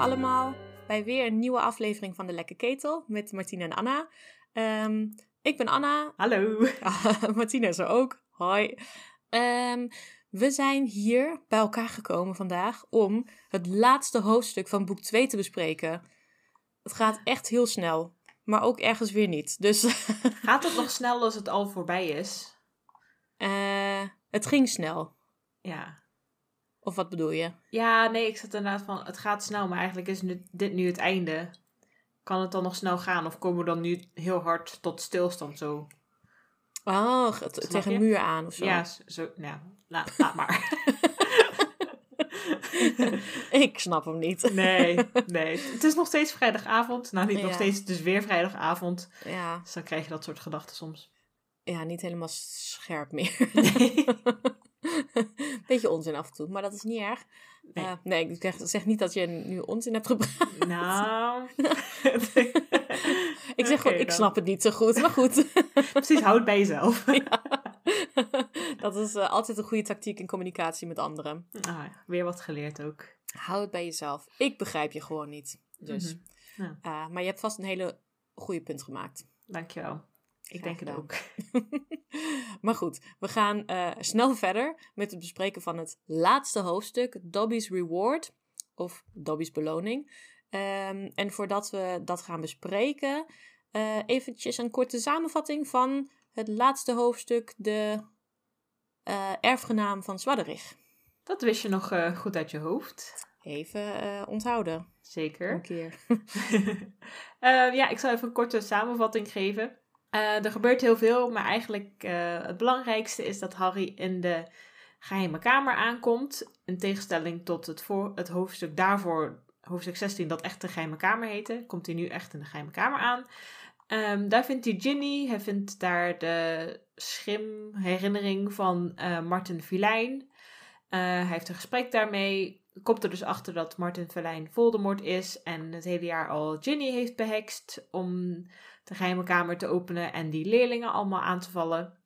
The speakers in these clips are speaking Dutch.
Allemaal bij weer een nieuwe aflevering van de Lekke Ketel met Martina en Anna. Ehm, ik ben Anna. Hallo. Martina is er ook. Hoi. Ehm, we zijn hier bij elkaar gekomen vandaag om het laatste hoofdstuk van boek 2 te bespreken. Het gaat echt heel snel, maar ook ergens weer niet. Dus Gaat het nog snel als het al voorbij is? eh, het ging snel. Ja. Of wat bedoel je? Ja, nee, ik zat inderdaad van, het gaat snel, maar eigenlijk is nu, dit nu het einde. Kan het dan nog snel gaan of komen we dan nu heel hard tot stilstand zo? Oh, tegen een muur aan of zo. Ja, zo, nou, laat, laat maar. ik snap hem niet. nee, nee. Het is nog steeds vrijdagavond. Nou, niet nog steeds, het is weer vrijdagavond. Ja, Dus dan krijg je dat soort gedachten soms. ja, niet helemaal scherp meer. Nee. Beetje onzin af en toe, maar dat is niet erg. Nee. Eh, nee, ik zeg, zeg niet dat je nu onzin hebt gebruikt. Nou. Ik zeg gewoon, ik dan. snap het niet zo goed, maar goed. Precies, houd het bij jezelf. dat is eh, altijd een goede tactiek in communicatie met anderen. Ah, weer wat geleerd ook. Hou het bij jezelf. Ik begrijp je gewoon niet. Dus. Mhm. Ja. eh, maar je hebt vast een hele goede punt gemaakt. Dankjewel. Ik denk het ook. maar goed, we gaan eh, snel verder met het bespreken van het laatste hoofdstuk, Dobby's Reward, of Dobby's Beloning. Ehm, en voordat we dat gaan bespreken, eh eventjes een korte samenvatting van het laatste hoofdstuk, de eh, erfgenaam van Zwadderich. Dat wist je nog goed uit je hoofd. Even onthouden, een Zeker. keer. Eh, ja, ik zal even een korte samenvatting geven. Eh, er gebeurt heel veel, maar eigenlijk eh, het belangrijkste is dat Harry in de geheime kamer aankomt. In tegenstelling tot het, voor, het hoofdstuk daarvoor, hoofdstuk 16, dat echt de geheime kamer heette, komt hij nu echt in de geheime kamer aan. Ehm, daar vindt hij Ginny. Hij vindt daar de schimherinnering van eh, Martin Vilijn. Hij heeft een gesprek daarmee. Komt er dus achter dat Martin Verlijn Voldemort is. En het hele jaar al Ginny heeft behekst om de geheime kamer te openen. En die leerlingen allemaal aan te vallen.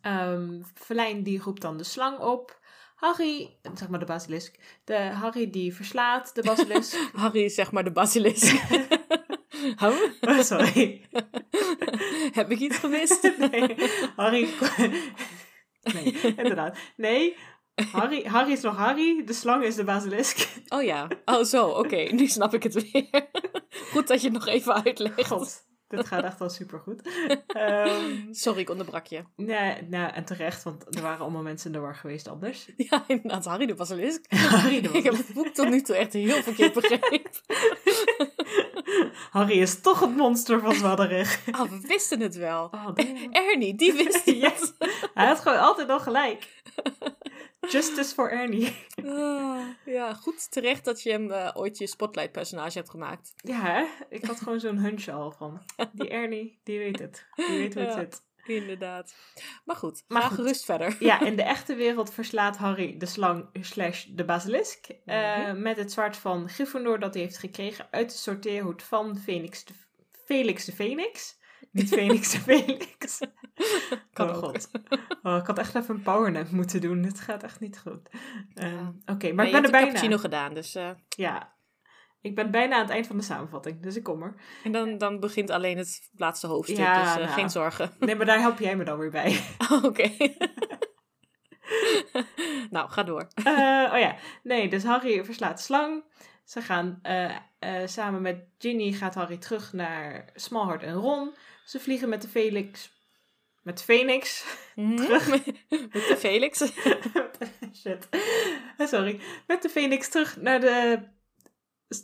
Ehm Verlijn die roept dan de slang op. Harry, zeg maar de basilisk. De Harry die verslaat de basilisk. Harry is zeg maar de basilisk. Huh? Oh, sorry. Heb ik iets gemist? Nee, Harry. Nee, inderdaad. Nee, Harry, Harry is nog Harry. De slang is de basilisk. Oh ja, oh zo, oké, nu snap ik het weer. Goed dat je het nog even uitlegt. God, dit gaat echt wel supergoed. Ehm Sorry, ik onderbrak je. nee, nou, en terecht, want er waren allemaal mensen in de war geweest anders. Ja, inderdaad, Harry de Basilisk. Harry, de Ik heb het boek tot nu toe echt heel verkeerd begrepen. Harry is toch het monster van Zwadderig. Oh, we wisten het wel. Oh. Ernie, die wist het. Hij had gewoon altijd nog gelijk. Justice for Ernie. Ah, ja, goed terecht dat je hem eh, ooit je spotlight-personage hebt gemaakt. Ja, hè? ik had gewoon zo'n hunch al van. Die Ernie, die weet het. Die weet hoe het Ja. zit. Inderdaad. Maar goed, Maar ga goed. gerust verder. Ja, in de echte wereld verslaat Harry de slang slash de basilisk. eh, Mhm. Met het zwaard van Gryffindor dat hij heeft gekregen uit de sorteerhoed van Phoenix de, Felix de Phoenix. Niet Phoenix de Felix. Kan oh god. Oh, ik had echt even een powernap moeten doen. Dit gaat echt niet goed. Ehm. Oké, maar ik ben er bijna. cappuccino gedaan, dus... eh, Ja. Ik ben bijna aan het eind van de samenvatting, dus ik kom er. en dan, dan begint alleen het laatste hoofdstuk, Ja, dus eh, nou. geen zorgen. Nee, maar daar help jij me dan weer bij. Oké. nou, ga door. Eh, oh ja, nee, dus Harry verslaat slang. Ze gaan samen met Ginny gaat Harry terug naar Smallheart en Ron. Ze vliegen met de Felix. Met Phoenix. Terug met, de Felix. Shit. Eh, Sorry. Met de Phoenix terug naar de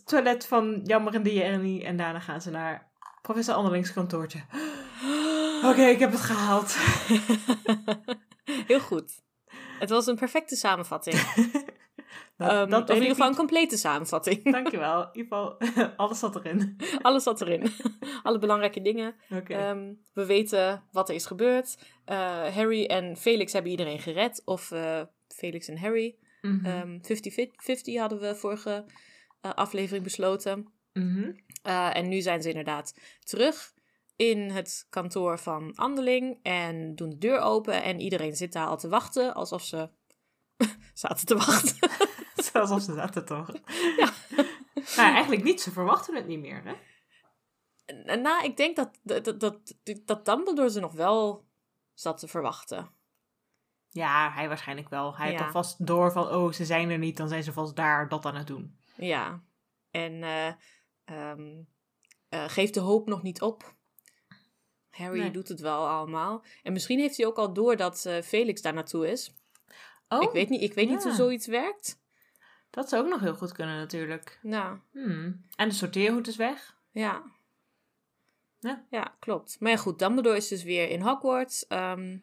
toilet van Jammer en Ernie. En daarna gaan ze naar professor Anderlings kantoortje. Oké, ik heb het gehaald. Heel goed. Het was een perfecte samenvatting. Dat, Ehm, dat of weet in ieder geval een complete samenvatting. Dankjewel. In ieder geval, alles zat erin. Alles zat erin. Alle belangrijke dingen. Ehm, we weten wat er is gebeurd. Eh, Harry en Felix hebben iedereen gered. Of eh, Felix en Harry. Mhm. Ehm 50-50 hadden we vorige eh, aflevering besloten. Mhm. En nu zijn ze inderdaad terug in het kantoor van Anderling. En doen de deur open. En iedereen zit daar al te wachten. Alsof ze zaten te wachten. Zelfs als ze zaten toch. nou, eigenlijk niet. Ze verwachten het niet meer, hè? Nou, ik denk dat, dat, dat, dat Dumbledore ze nog wel zat te verwachten. Ja, hij waarschijnlijk wel. Hij Ja. had alvast door van, oh, ze zijn er niet, dan zijn ze vast daar dat aan het doen. Ja. En eh ehm, eh, geef de hoop nog niet op. Harry Nee. doet het wel allemaal. En misschien heeft hij ook al door dat eh, Felix daar naartoe is. Oh, ik weet niet, ik weet niet hoe ja. zoiets werkt. Dat zou ook nog heel goed kunnen natuurlijk. Nou, Hmm. En de sorteerhoed is weg. ja. Ja. Ja, klopt. Maar ja, goed, Dumbledore is dus weer in Hogwarts. Ehm,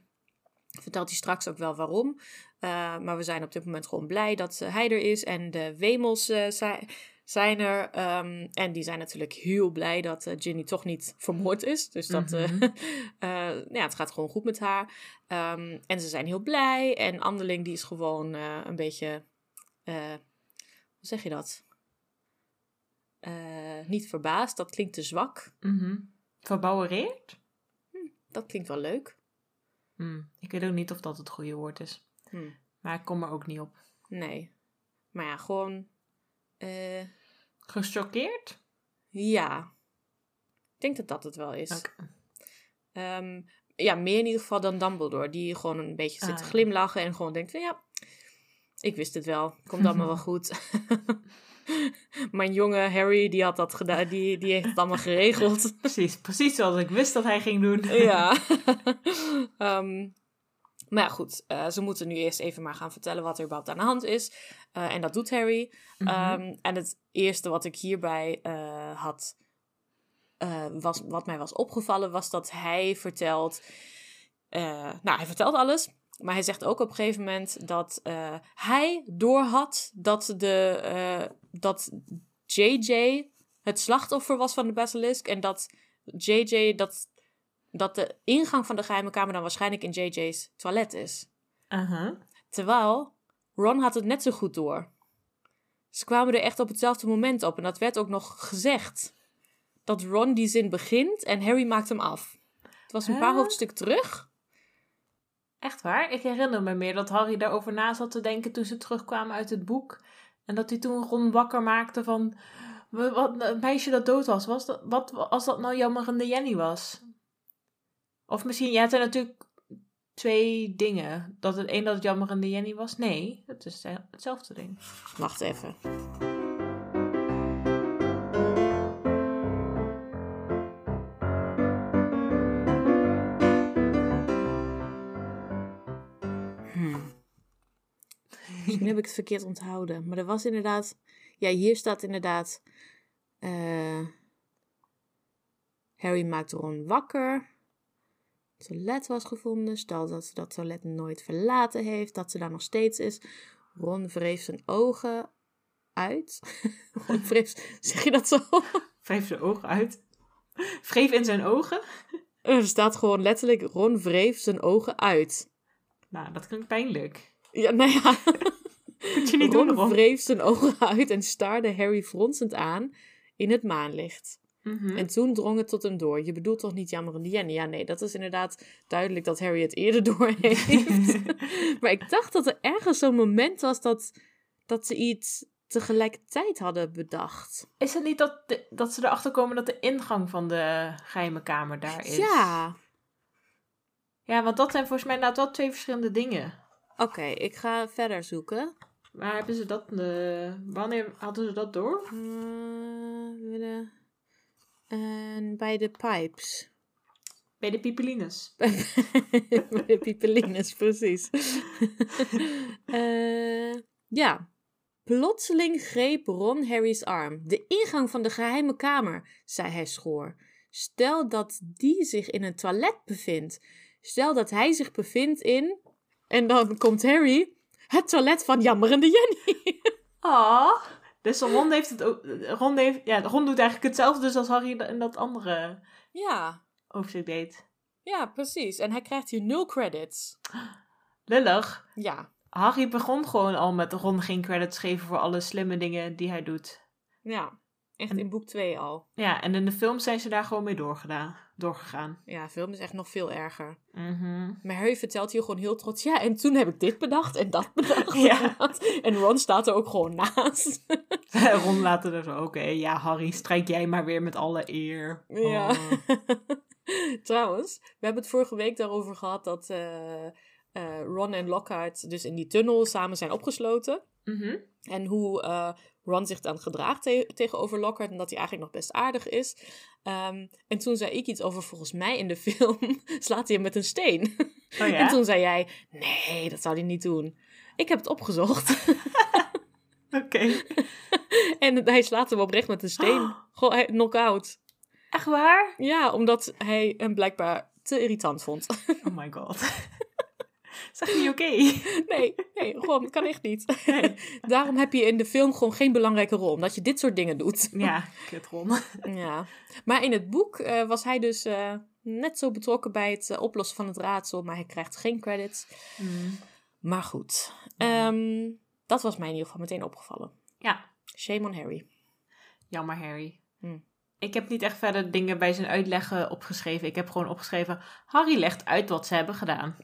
vertelt hij straks ook wel waarom. Eh, maar we zijn op dit moment gewoon blij dat eh, hij er is. En de Wemels eh, zi- zijn er. Ehm, en die zijn natuurlijk heel blij dat Ginny toch niet vermoord is. Dus dat, Mhm. nou ja, het gaat gewoon goed met haar. Ehm, en ze zijn heel blij. En Anderling die is gewoon een beetje... hoe zeg je dat? Eh, niet verbaasd, dat klinkt te zwak. Mhm. Verbouwereerd? Dat klinkt wel leuk. Hmm. Ik weet ook niet of dat het goede woord is. Hm, Maar ik kom er ook niet op. nee. Maar ja, gewoon... eh, Gechoqueerd? ja. Ik denk dat dat het wel is. Ehm, ja, meer in ieder geval dan Dumbledore. Die gewoon een beetje zit Ah, te ja. glimlachen en gewoon denkt van ja, ik wist het wel. Komt allemaal wel goed. Mijn jonge Harry, die had dat gedaan. Die, die heeft het allemaal geregeld. Precies, precies zoals ik wist dat hij ging doen. ja. Ehm, maar ja, goed. eh, ze moeten nu eerst even maar gaan vertellen wat er überhaupt aan de hand is. Eh, en dat doet Harry. Mhm. Ehm, en het eerste wat ik hierbij eh, had, was, wat mij was opgevallen, was dat hij vertelt. nou, hij vertelt alles. Maar hij zegt ook op een gegeven moment dat eh, hij doorhad dat, de, eh, dat JJ het slachtoffer was van de basilisk. En dat JJ, dat, dat de ingang van de geheime kamer dan waarschijnlijk in JJ's toilet is. Aha. Terwijl Ron had het net zo goed door. Ze kwamen er echt op hetzelfde moment op. En dat werd ook nog gezegd. Dat Ron die zin begint en Harry maakt hem af. Het was een paar hoofdstukken terug. Echt waar? Ik herinner me meer dat Harry daarover na zat te denken toen ze terugkwamen uit het boek. En dat hij toen Ron wakker maakte van... "Wa- Wat, een meisje dat dood was, was dat, wat als dat nou jammerende Jenny was? Of misschien, ja, het zijn natuurlijk twee dingen. Dat het een dat het jammerende Jenny was? Nee, het is hetzelfde ding. Wacht even. Misschien heb ik het verkeerd onthouden. Maar er was inderdaad... Ja, hier staat inderdaad... eh, Harry maakt Ron wakker. Het toilet was gevonden. Stel dat ze dat toilet nooit verlaten heeft. Dat ze daar nog steeds is. Ron wreef zijn ogen uit. Ron wreef... Zeg je dat zo? Wreef zijn ogen uit. Wreef in zijn ogen. Er staat gewoon letterlijk... Ron wreef zijn ogen uit. Nou, dat klinkt pijnlijk. Ja, nou ja... Moet je niet doen, Ron wreef zijn ogen uit en staarde Harry fronsend aan in het maanlicht. Mhm. En toen drong het tot hem door. Je bedoelt toch niet jammerende Jenny? Ja, nee, dat is inderdaad duidelijk dat Harry het eerder door heeft. maar ik dacht dat er ergens zo'n moment was dat, dat ze iets tegelijkertijd hadden bedacht. Is het niet dat, de- dat ze erachter komen dat de ingang van de geheime kamer daar is? Ja. Ja, want dat zijn volgens mij inderdaad wel twee verschillende dingen. Oké, ik ga verder zoeken. Maar hebben ze dat... eh, wanneer hadden ze dat door? Eh, En bij de pipes. Bij de pipelines. de pipelines, precies. Eh, ja. Plotseling greep Ron Harry's arm. De ingang van de geheime kamer, zei hij schoor. Stel dat die zich in een toilet bevindt. Stel dat hij zich bevindt in... En dan komt Harry... Het toilet van jammerende Jenny. Ah, dus Ron heeft het ook... Ron, heeft, ja, Ron doet eigenlijk hetzelfde dus als Harry in dat andere ja, hoofdstuk deed. ja, precies. En hij krijgt hier nul credits. Lullig. Ja, Harry begon gewoon al met Ron geen credits geven voor alle slimme dingen die hij doet. ja. Echt En- in boek 2 al. Ja, en in de film zijn ze daar gewoon mee doorgedaan, doorgegaan. Ja, film is echt nog veel erger. Mhm. Maar Harry vertelt hier gewoon heel trots. Ja, en toen heb ik dit bedacht en dat bedacht. Ja. En Ron staat er ook gewoon naast. Ron later er zo, oké, ja Harry, strijk jij maar weer met alle eer. Ja. Oh. Trouwens, we hebben het vorige week daarover gehad dat eh, eh, Ron en Lockhart dus in die tunnel samen zijn opgesloten. Mhm. En hoe eh, Ron zich dan gedraagt te- tegenover Lockhart. En dat hij eigenlijk nog best aardig is. Ehm, en toen zei ik iets over, volgens mij in de film slaat hij hem met een steen. Oh ja? En toen zei jij, nee, dat zou hij niet doen. Ik heb het opgezocht. Oké. en hij slaat hem oprecht met een steen. Gewoon hij- knock-out. Echt waar? Ja, omdat hij hem blijkbaar te irritant vond. Oh my god. Is dat niet oké? nee, nee, gewoon, kan echt niet. Nee. Daarom heb je in de film gewoon geen belangrijke rol. Omdat je dit soort dingen doet. Ja, kut Ron. Ja. Maar in het boek eh, was hij dus eh, net zo betrokken bij het eh, oplossen van het raadsel. Maar hij krijgt geen credits. Mm. Maar goed. Ehm, dat was mij in ieder geval meteen opgevallen. Ja, Shame on Harry. jammer Harry. Hm. Ik heb niet echt verder dingen bij zijn uitleggen opgeschreven. Ik heb gewoon opgeschreven, Harry legt uit wat ze hebben gedaan.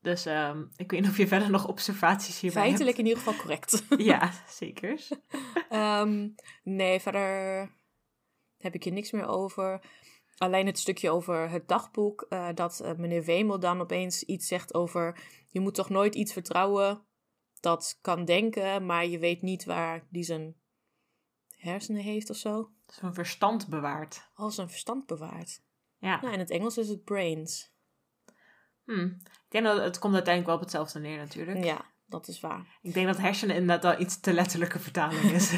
Dus ehm, ik weet niet of je verder nog observaties hierbij Feitelijk in ieder geval correct. hebt. Ja, zeker. Ehm, nee, verder heb ik hier niks meer over. Alleen het stukje over het dagboek. eh, dat eh, meneer Wemel dan opeens iets zegt over... Je moet toch nooit iets vertrouwen dat kan denken... maar je weet niet waar die zijn hersenen heeft of zo. Zo'n verstand bewaard. Als zijn verstand bewaart. Ja. Nou, in het Engels is het brains. Hm. Ik denk dat het komt uiteindelijk wel op hetzelfde neer natuurlijk. Ja, dat is waar. Ik denk dat hersenen inderdaad wel iets te letterlijke vertaling is.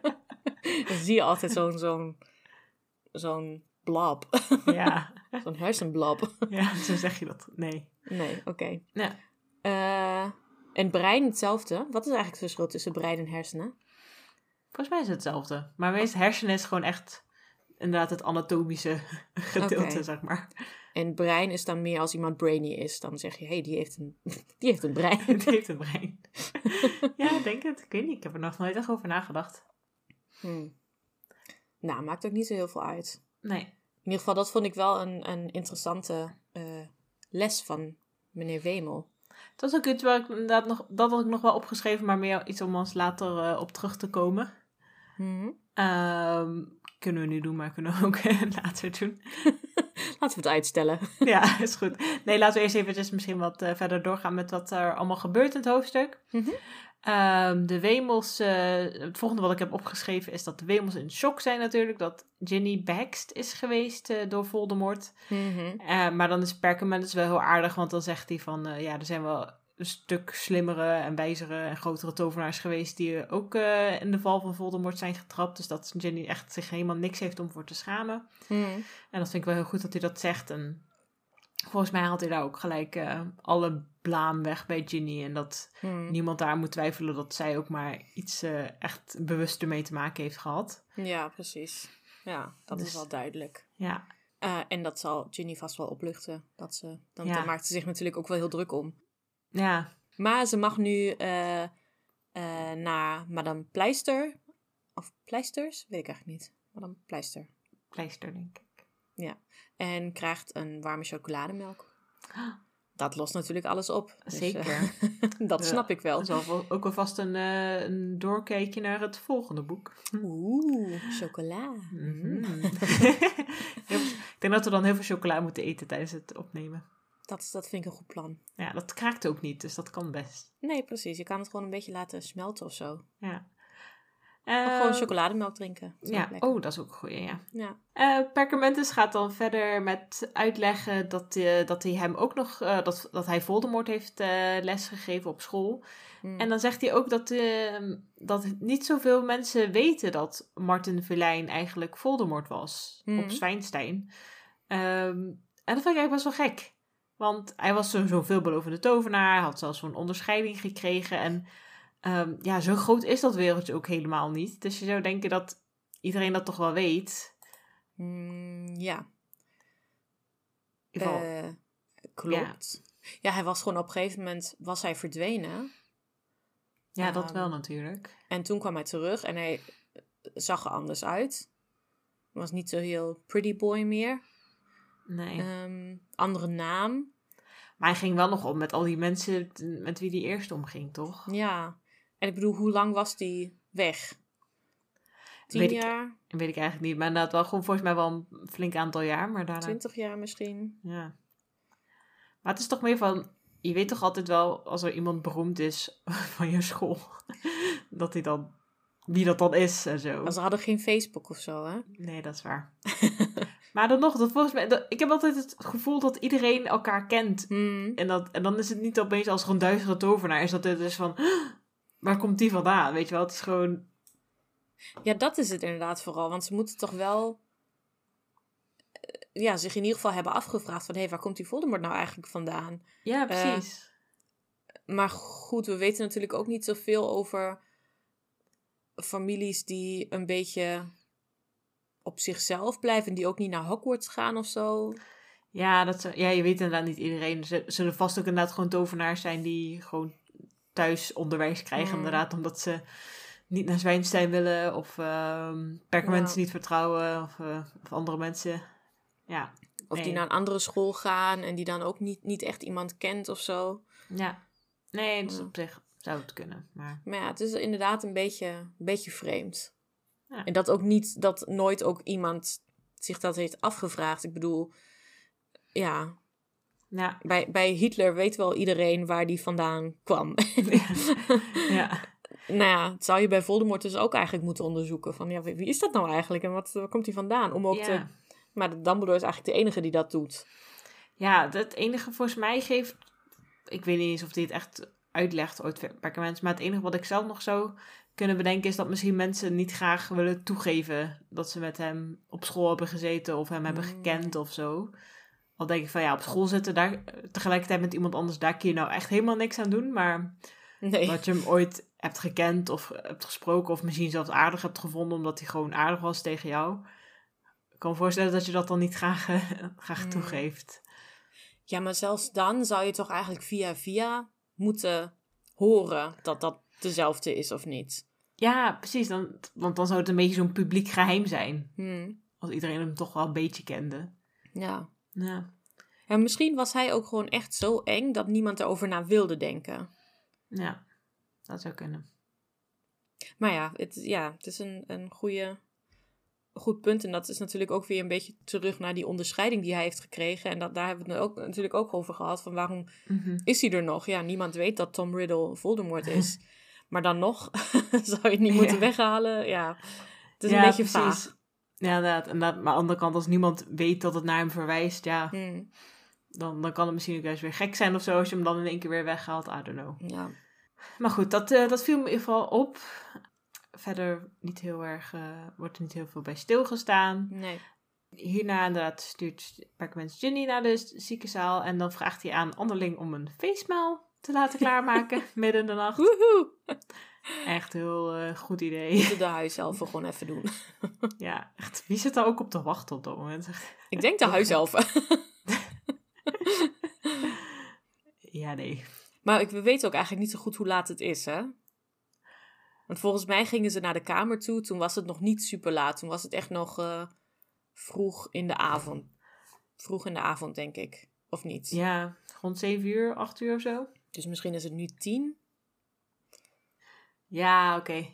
Dan zie je altijd zo'n zo'n zo'n blob. ja. zo'n hersenblob. ja, zo zeg je dat. Nee. Nee, oké. Ja. Eh, en brein hetzelfde. Wat is eigenlijk het verschil tussen brein en hersenen? Volgens mij is het hetzelfde. Maar hersenen is gewoon echt inderdaad het anatomische gedeelte, zeg maar. En brein is dan meer als iemand brainy is. Dan zeg je, hé, hey, die, heeft een, die heeft een brein. Het heeft een brein. ja, denk het. Ik weet niet. Ik heb er nog nooit echt over nagedacht. Hmm. Nou, maakt ook niet zo heel veel uit. Nee. In ieder geval, dat vond ik wel een, een interessante eh, les van meneer Wemel. Dat is ook iets waar ik inderdaad nog... Dat had ik nog wel opgeschreven, maar meer iets om ons later eh, op terug te komen. Mhm. Ehm, kunnen we nu doen, maar kunnen we ook eh, later doen. Laten we het uitstellen. ja, is goed. Nee, laten we eerst eventjes misschien wat eh, verder doorgaan met wat er allemaal gebeurt in het hoofdstuk. Mhm. Ehm, de Wemels, eh, het volgende wat ik heb opgeschreven is dat de Wemels in shock zijn natuurlijk. Dat Ginny behext is geweest eh, door Voldemort. Eh, maar dan is Perkament dus wel heel aardig, want dan zegt hij van... ja, er zijn wel een stuk slimmere en wijzere en grotere tovenaars geweest... die ook eh, in de val van Voldemort zijn getrapt. Dus dat Ginny echt zich helemaal niks heeft om voor te schamen. Mhm. En dat vind ik wel heel goed dat hij dat zegt. En volgens mij haalt hij daar ook gelijk eh, alle blaam weg bij Ginny. En dat Mhm. niemand daar moet twijfelen dat zij ook maar iets eh, echt bewust ermee te maken heeft gehad. Ja, precies. Ja, dat Dus- is wel duidelijk. Ja, en dat zal Ginny vast wel opluchten. Dat ze, dan, Ja. Daar maakt ze zich natuurlijk ook wel heel druk om. Ja, Maar ze mag nu eh, eh, naar Madame Pleister. Of Pleisters? Weet ik eigenlijk niet. Madame Pleister. pleister denk ik. En krijgt een warme chocolademelk. Dat lost natuurlijk alles op. Dus, Zeker. eh, dat Ja. snap ik wel. Dat is ook alvast een, een doorkijkje naar het volgende boek. Oeh, chocola. Mhm. Mm. Ik denk dat we dan heel veel chocola moeten eten tijdens het opnemen. Dat, dat vind ik een goed plan. Ja, dat kraakt ook niet, dus dat kan best. Nee, precies. Je kan het gewoon een beetje laten smelten of zo. Ja. Of Eh, gewoon chocolademelk drinken. Ja, oh, dat is ook een goeie, ja. Ja. Eh Perkamentus gaat dan verder met uitleggen dat, eh, dat hij hem ook nog, dat, dat hij Voldemort heeft lesgegeven op school. Mm. En dan zegt hij ook dat, eh, dat niet zoveel mensen weten dat Martin Verlijn eigenlijk Voldemort was op Zwijnstein. Ehm, en dat vind ik eigenlijk best wel gek. Want hij was zo'n zo veelbelovende tovenaar, had zelfs zo'n onderscheiding gekregen. En ehm, ja, zo groot is dat wereldje ook helemaal niet. Dus je zou denken dat iedereen dat toch wel weet. Mm, ja. In ieder geval, Eh, klopt. Ja. hij was gewoon op een gegeven moment was hij verdwenen. ja, dat ehm, wel natuurlijk. En toen kwam hij terug en hij zag er anders uit. Was niet zo heel pretty boy meer. Nee. Ehm, andere naam. Maar hij ging wel nog om met al die mensen met wie hij eerst omging, toch? Ja. En ik bedoel, hoe lang was die weg? Tien Weet ik- jaar? Weet ik eigenlijk niet. Maar inderdaad wel gewoon volgens mij wel een flink aantal jaar. Maar daarna... Twintig jaar misschien? Ja. Maar het is toch meer van... Je weet toch altijd wel, als er iemand beroemd is van je school, dat hij dan... Wie dat dan is en zo. Maar ze hadden geen Facebook of zo, hè? Nee, dat is waar. maar dan nog, dat volgens mij... dat- ik heb altijd het gevoel dat iedereen elkaar kent. Hmm. En, dat, en dan is het niet opeens als er een duistere tovenaar is, dat het is van... Waar komt die vandaan? Weet je wel, het is gewoon... Ja, dat is het inderdaad vooral. Want ze moeten toch wel eh, ja, zich in ieder geval hebben afgevraagd van... hé, hey, waar komt die Voldemort nou eigenlijk vandaan? Ja, precies. Maar goed, we weten natuurlijk ook niet zoveel over families die een beetje op zichzelf blijven... en die ook niet naar Hogwarts gaan of zo. Ja, dat ja, je weet inderdaad niet iedereen. Er zullen vast ook inderdaad gewoon tovenaars zijn die gewoon thuis onderwijs krijgen. Mm. Inderdaad, omdat ze niet naar Zwijnstein willen of ehm perkamenten Ja. niet vertrouwen of, eh, of andere mensen. Ja, Of die naar een andere school gaan en die dan ook niet, niet echt iemand kent of zo. ja. Nee, dus Ja. op zich zou het kunnen. Maar Maar ja, het is inderdaad een beetje, een beetje vreemd. Ja. En dat ook niet, dat nooit ook iemand zich dat heeft afgevraagd. Ik bedoel, ja, ja, bij, bij Hitler weet wel iedereen waar die vandaan kwam. ja. nou ja, het zou je bij Voldemort dus ook eigenlijk moeten onderzoeken. Van ja, wie is dat nou eigenlijk en wat, waar komt hij vandaan? Om ook te, ja. maar de Dumbledore is eigenlijk de enige die dat doet. Ja, het enige volgens mij geeft... Ik weet niet eens of hij het echt uitlegt ooit perkament. Maar het enige wat ik zelf nog zou kunnen bedenken... is dat misschien mensen niet graag willen toegeven... dat ze met hem op school hebben gezeten... of hem hebben Mm. gekend of zo. Al denk ik van ja, op school zitten daar... tegelijkertijd met iemand anders... daar kun je nou echt helemaal niks aan doen. Maar Nee. dat je hem ooit hebt gekend of hebt gesproken... of misschien zelfs aardig hebt gevonden... omdat hij gewoon aardig was tegen jou... Ik kan me voorstellen dat je dat dan niet graag, eh, graag Mm. toegeeft. Ja, maar zelfs dan zou je toch eigenlijk via via moeten horen dat dat dezelfde is of niet. Ja, precies. Dan, want dan zou het een beetje zo'n publiek geheim zijn. Hmm. Als iedereen hem toch wel een beetje kende. Ja. Ja, ja. Misschien was hij ook gewoon echt zo eng dat niemand erover na wilde denken. ja dat zou kunnen. Maar ja, het, ja, het is een, een goede, goed punt. En dat is natuurlijk ook weer een beetje terug naar die onderscheiding die hij heeft gekregen. En dat, daar hebben we het ook, natuurlijk ook over gehad. Van waarom Mhm. is hij er nog? Ja, niemand weet dat Tom Riddle Voldemort is. maar dan nog zou je het niet moeten Ja. weghalen. Ja, het is Ja, een beetje precies. vaag. Ja, inderdaad. En dat, maar aan de andere kant, als niemand weet dat het naar hem verwijst, ja, Hmm, dan, dan kan het misschien ook juist weer gek zijn of zo. Als je hem dan in één keer weer weghaalt. I don't know. ja. Maar goed, dat, eh, dat viel me in ieder geval op. Verder niet heel erg, eh, wordt er niet heel veel bij stilgestaan. Nee. Hierna inderdaad stuurt Perkament Ginny naar de ziekenzaal. En dan vraagt hij aan Anderling om een feestmaal te laten klaarmaken midden in de nacht. Woehoe! Echt heel eh, goed idee. Moeten de huiselfen gewoon even doen. Ja, echt. Wie zit daar ook op te wachten op dat moment? Ik denk de huiselfen. Ja, nee. maar ik, we weten ook eigenlijk niet zo goed hoe laat het is, hè? Want volgens mij gingen ze naar de kamer toe. Toen was het nog niet super laat. Toen was het echt nog eh, vroeg in de avond. Vroeg in de avond, denk ik. Of niet? Ja, rond 7 uur, 8 uur of zo. Dus misschien is het nu tien. Ja, oké.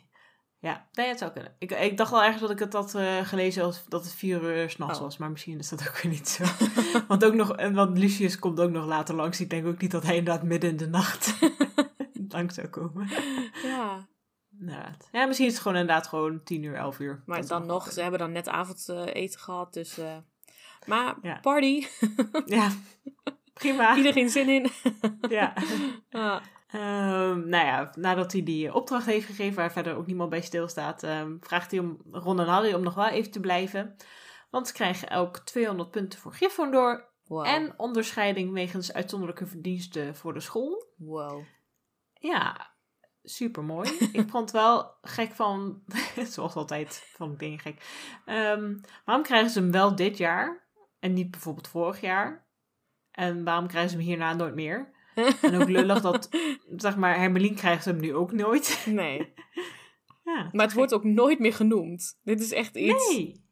Ja, nee, het zou kunnen. Ik, ik dacht al ergens dat ik het had eh, gelezen als dat het 4 uur s'nachts Oh. was. Maar misschien is dat ook weer niet zo. want, ook nog, en want Lucius komt ook nog later langs. Ik denk ook niet dat hij inderdaad midden in de nacht langs zou komen. Ja. Inderdaad. Ja, misschien is het gewoon inderdaad gewoon 10 uur, 11 uur. Maar dan nog, kunnen. ze hebben dan net avondeten gehad. Dus. eh, maar Ja. party. Ja, prima. Iedereen zin in. Ja. Ah, Ehm, nou ja, nadat hij die opdracht heeft gegeven, waar verder ook niemand bij stilstaat, ehm, vraagt hij om Ron en Harry om nog wel even te blijven. Want ze krijgen elk 200 punten voor Gryffindor wow. en onderscheiding wegens uitzonderlijke verdiensten voor de school. Wow. Ja, super mooi. Ik vond het wel gek van, zoals altijd, vond ik dingen gek. Ehm, waarom krijgen ze hem wel dit jaar en niet bijvoorbeeld vorig jaar? En waarom krijgen ze hem hierna nooit meer? En ook lullig dat, zeg maar, Hermelien krijgt hem nu ook nooit. Nee. Ja, Maar het wordt ook nooit meer genoemd. Dit is echt iets. Nee.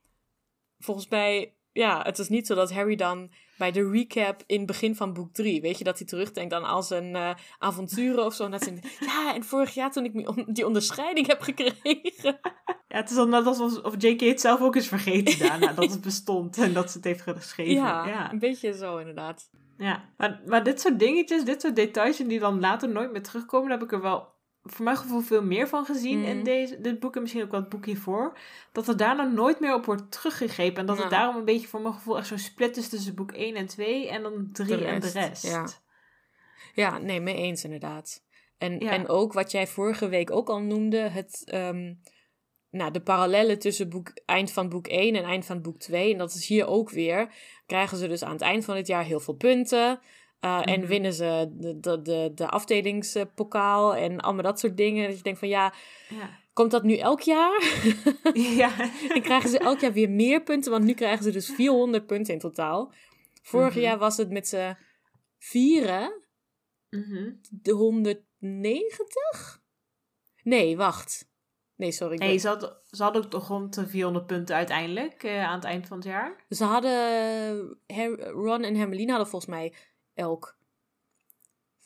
Volgens mij, ja, het is niet zo dat Harry dan bij de recap in het begin van boek 3, weet je, dat hij terugdenkt aan al zijn eh, avonturen of zo. En dat hij, ja, en vorig jaar toen ik on- die onderscheiding heb gekregen. Ja, het is dan net alsof of J.K. het zelf ook is vergeten daarna, dat het bestond en dat ze het heeft geschreven. Ja, ja. een beetje zo inderdaad. Ja, maar, maar dit soort dingetjes, dit soort details die dan later nooit meer terugkomen, daar heb ik er wel voor mijn gevoel veel meer van gezien in Mhm. deze, dit boek en misschien ook wel het boek hiervoor. Dat er daarna nooit meer op wordt teruggegrepen. En dat het daarom een beetje voor mijn gevoel echt zo'n split is tussen boek 1 en 2 en dan 3 De en de rest, ja. Ja, nee, mee eens inderdaad. En, Ja. en ook wat jij vorige week ook al noemde, het, ehm, nou, de parallellen tussen boek, eind van boek 1 en eind van boek 2. En dat is hier ook weer. Krijgen ze dus aan het eind van het jaar heel veel punten. Eh, En Mhm. winnen ze de, de, de, de afdelingspokaal en allemaal dat soort dingen. Dat je denkt van ja, Ja. komt dat nu elk jaar? ja. en krijgen ze elk jaar weer meer punten, want nu krijgen ze dus 400 punten in totaal. Vorig Mhm. jaar was het met z'n vieren Mhm. de 190? Nee, wacht. Nee, sorry. Nee, ben- ze hadden, ze hadden ook toch rond de 400 punten uiteindelijk eh, aan het eind van het jaar. Ze hadden... Har- Ron en Hermeline hadden volgens mij elk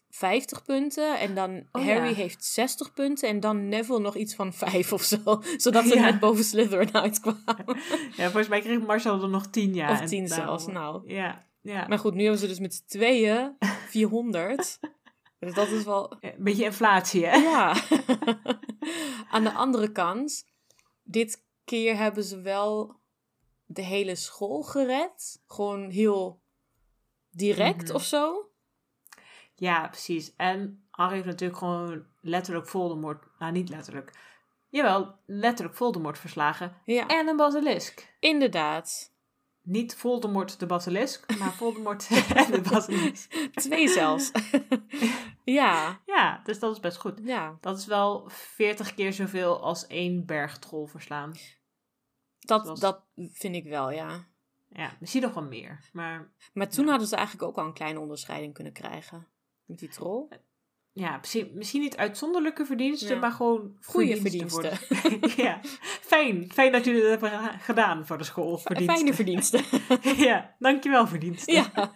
50 punten. En dan Oh, Harry ja. heeft 60 punten. En dan Neville nog iets van 5 of zo. Zodat ze Ja. net boven Slytherin uitkwamen. Ja, volgens mij kreeg Marcel er nog 10 jaar. of en 10 daarom- zelfs, nou. Ja, ja. Maar goed, nu hebben ze dus met z'n tweeën 400. dus dat is wel... Een beetje inflatie, hè? Ja. Aan de andere kant, dit keer hebben ze wel de hele school gered. Gewoon heel direct Mhm. of zo. Ja, precies. En Harry heeft natuurlijk gewoon letterlijk Voldemort... Nou, niet letterlijk. Jawel, letterlijk Voldemort verslagen. Ja, En een basilisk. inderdaad. Niet Voldemort de basilisk, maar Voldemort en de basilisk. Twee zelfs. ja, Ja, dus dat is best goed. ja. Dat is wel 40 keer zoveel als één bergtrol verslaan. Dat, Zoals- dat vind ik wel, ja. Ja, misschien nog wel meer. Maar Maar toen Ja. hadden ze eigenlijk ook al een kleine onderscheiding kunnen krijgen. Met die troll. ja, misschien, misschien niet uitzonderlijke verdiensten, Ja. maar gewoon Goeie verdiensten. ja, fijn. Fijn dat jullie dat hebben ge- gedaan voor de school. Verdiensten. Fijne verdiensten. ja, dankjewel verdiensten. ja.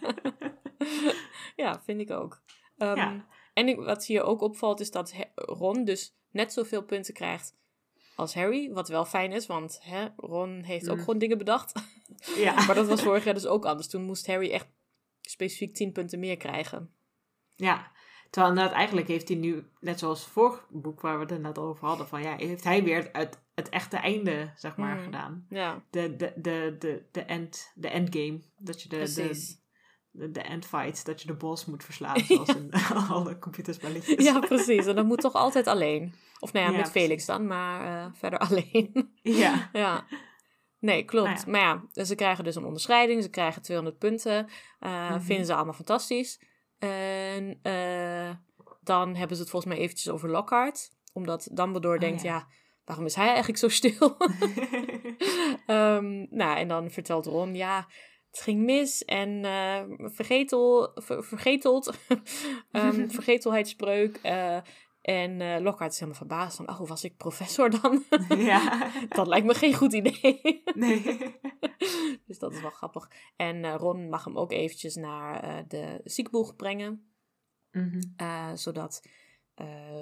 ja, vind ik ook. Ehm, Ja. En ik, wat hier ook opvalt is dat Ron dus net zoveel punten krijgt als Harry. Wat wel fijn is, want hè, Ron heeft ook Mm. gewoon dingen bedacht. Ja. maar dat was vorig jaar dus ook anders. Toen moest Harry echt specifiek 10 punten meer krijgen. Ja, terwijl inderdaad eigenlijk heeft hij nu, net zoals vorig boek waar we het net over hadden, van ja, heeft hij weer het, het echte einde, zeg maar, Mhm. gedaan. Ja, De, de, de, de, de, end, de endgame, dat je de, de, precies. de, de endfight, dat je de boss moet verslaan, zoals in alle computerspelletjes. Ja, precies. En dat moet toch altijd alleen. Of nou ja, Ja, met Felix dan, maar eh, verder alleen. ja. ja. Nee, klopt. Nou ja. Maar ja, dus ze krijgen dus een onderscheiding. Ze krijgen 200 punten. Eh, Mhm. Vinden ze allemaal fantastisch. En eh, dan hebben ze het volgens mij eventjes over Lockhart. Omdat Dumbledore Oh, denkt, ja. ja. waarom is hij eigenlijk zo stil? Ehm, nou, en dan vertelt Ron, ja, het ging mis en eh, vergetel, ver- vergeteld, Ehm, vergetelheidsspreuk. En eh Lockhart is helemaal verbaasd van, oh, was ik professor dan? ja. dat lijkt me geen goed idee. Nee. dus dat is wel grappig. En eh, Ron mag hem ook eventjes naar eh, de ziekenboeg brengen. Mhm. zodat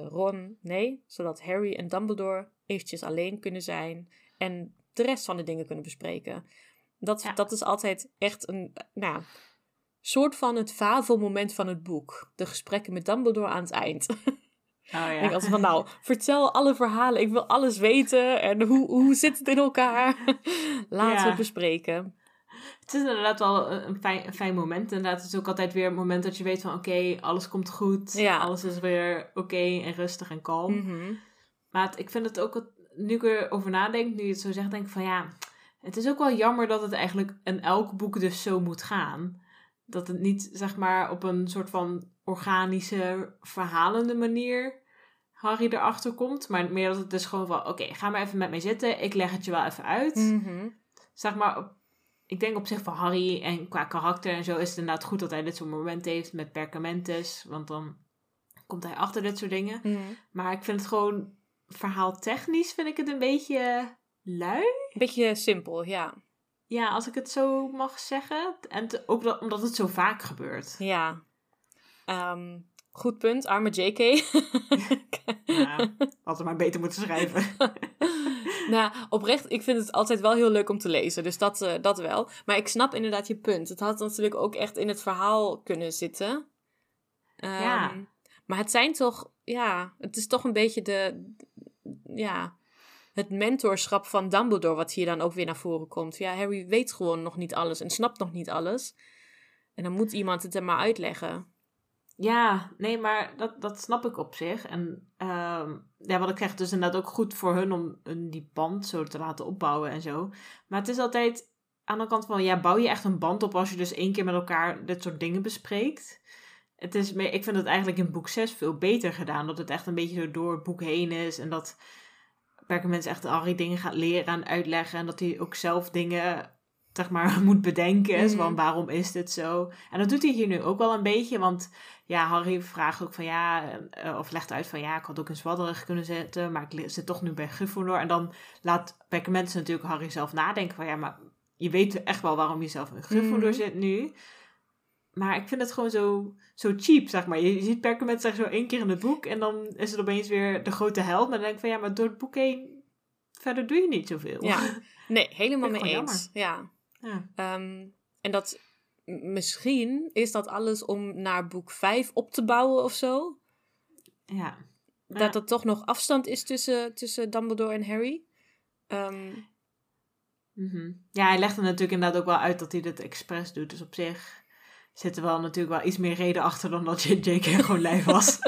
Ron, nee, zodat Harry en Dumbledore eventjes alleen kunnen zijn. En de rest van de dingen kunnen bespreken. Dat, Ja. dat is altijd echt een, nou, soort van het favelmoment van het boek. De gesprekken met Dumbledore aan het eind. Oh Ik ja. altijd van, nou, vertel alle verhalen. Ik wil alles weten. En hoe, hoe zit het in elkaar? Laten we het bespreken. Het is inderdaad wel een fijn, een fijn moment. Inderdaad, het is ook altijd weer een moment dat je weet van oké, alles komt goed. Ja. Alles is weer oké en rustig en kalm. Mhm. Maar het- ik vind het ook, nu ik erover nadenk, nu je het zo zegt, denk ik van ja, het is ook wel jammer dat het eigenlijk in elk boek dus zo moet gaan. Dat het niet, zeg maar, op een soort van organische, verhalende manier Harry erachter komt. Maar meer dat het dus gewoon van, oké, ga maar even met mij zitten. Ik leg het je wel even uit. Mhm. Zeg maar, ik denk op zich van Harry en qua karakter en zo is het inderdaad goed dat hij dit soort momenten heeft met Perkamentus. Want dan komt hij achter dit soort dingen. Mhm. Maar ik vind het gewoon verhaal technisch vind ik het een beetje lui. Een beetje simpel, ja. Ja, als ik het zo mag zeggen. En ook dat, omdat het zo vaak gebeurt. Ja. Ehm, goed punt, arme JK. Ja, had er maar beter moeten schrijven. nou, oprecht, ik vind het altijd wel heel leuk om te lezen. Dus dat, eh, dat wel. Maar ik snap inderdaad je punt. Het had natuurlijk ook echt in het verhaal kunnen zitten. Ehm, Ja. Maar het zijn toch, ja, het is toch een beetje de, ja, het mentorschap van Dumbledore wat hier dan ook weer naar voren komt. Ja, Harry weet gewoon nog niet alles en snapt nog niet alles. En dan moet iemand het hem maar uitleggen. Ja, nee, maar dat, dat snap ik op zich. En ehm, ja, wat ik zeg, het is inderdaad ook goed voor hun om hun die band zo te laten opbouwen en zo. Maar het is altijd aan de kant van, ja, bouw je echt een band op als je dus één keer met elkaar dit soort dingen bespreekt. Het is ik vind het eigenlijk in boek 6 veel beter gedaan. Dat het echt een beetje zo door het boek heen is. En dat Perkament echt Harry dingen gaat leren en uitleggen. En dat hij ook zelf dingen, zeg maar, moet bedenken. Mhm. Van waarom is dit zo? En dat doet hij hier nu ook wel een beetje. Want ja, Harry vraagt ook van ja, eh, of legt uit van ja, ik had ook een zwadderig kunnen zetten, maar ik zit toch nu bij Gryffindor. En dan laat Perkament natuurlijk Harry zelf nadenken van ja, maar je weet echt wel waarom je zelf in Gryffindor Mhm. zit nu. Maar ik vind het gewoon zo, zo cheap, zeg maar. Je, ziet Perkament zeg zo één keer in het boek en dan is het opeens weer de grote held. Maar dan denk ik van ja, maar door het boek heen, verder doe je niet zoveel. Ja, nee, helemaal mee eens. Ja. Ja. Ehm, en dat misschien is dat alles om naar boek 5 op te bouwen of zo. ja. Dat er toch nog afstand is tussen, tussen Dumbledore en Harry. Ehm, Mhm. Ja, hij legt er natuurlijk inderdaad ook wel uit dat hij dit expres doet. Dus op zich zit er wel natuurlijk wel iets meer reden achter dan dat J.K. gewoon lijf was.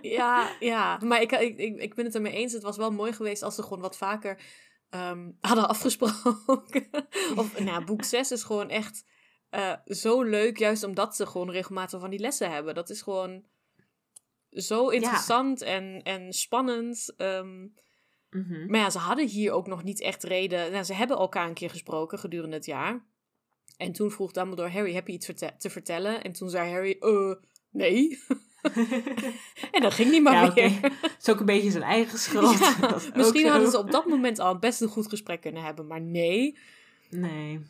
ja, ja, maar ik, ik, ik, ik ben het ermee eens. Het was wel mooi geweest als ze gewoon wat vaker ehm, hadden afgesproken. of, nou, boek 6 is gewoon echt eh, zo leuk, juist omdat ze gewoon regelmatig van die lessen hebben. Dat is gewoon zo interessant en, en spannend. Ehm, Mhm. maar ja, ze hadden hier ook nog niet echt reden. Nou, ze hebben elkaar een keer gesproken gedurende het jaar. En toen vroeg Dumbledore Harry, heb je iets te vertellen? En toen zei Harry, eh, nee. en dat ging niet maar Ja, weer. Het is ook een beetje zijn eigen schuld. Ja, Dat misschien hadden ze op dat moment al best een goed gesprek kunnen hebben. Maar nee, Nee.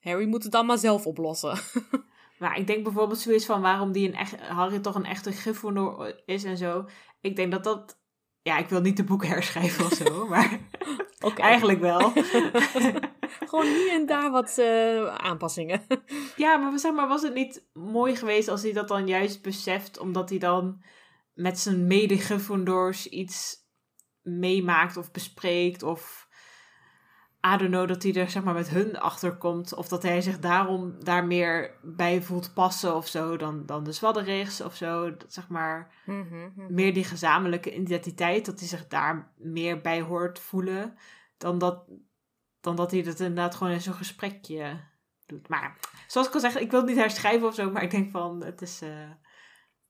Harry moet het dan maar zelf oplossen. Maar ik denk bijvoorbeeld zoiets van waarom die een echt, Harry toch een echte Gryffindor is en zo. Ik denk dat dat... Ja, ik wil niet de boek herschrijven of zo, maar eigenlijk wel. Gewoon hier en daar wat eh, aanpassingen. Ja, maar zeg maar, was het niet mooi geweest als hij dat dan juist beseft, omdat hij dan met zijn mede-Gryffindors iets meemaakt of bespreekt of I don't know, dat hij er zeg maar met hun achter komt of dat hij zich daarom daar meer bij voelt passen of zo dan, dan de Zwadderigs of zo, dat, zeg maar meer die gezamenlijke identiteit, dat hij zich daar meer bij hoort voelen dan dat, dan dat hij dat inderdaad gewoon in zo'n gesprekje doet. Maar zoals ik al zeg, ik wil het niet herschrijven of zo, maar ik denk van, het is, eh,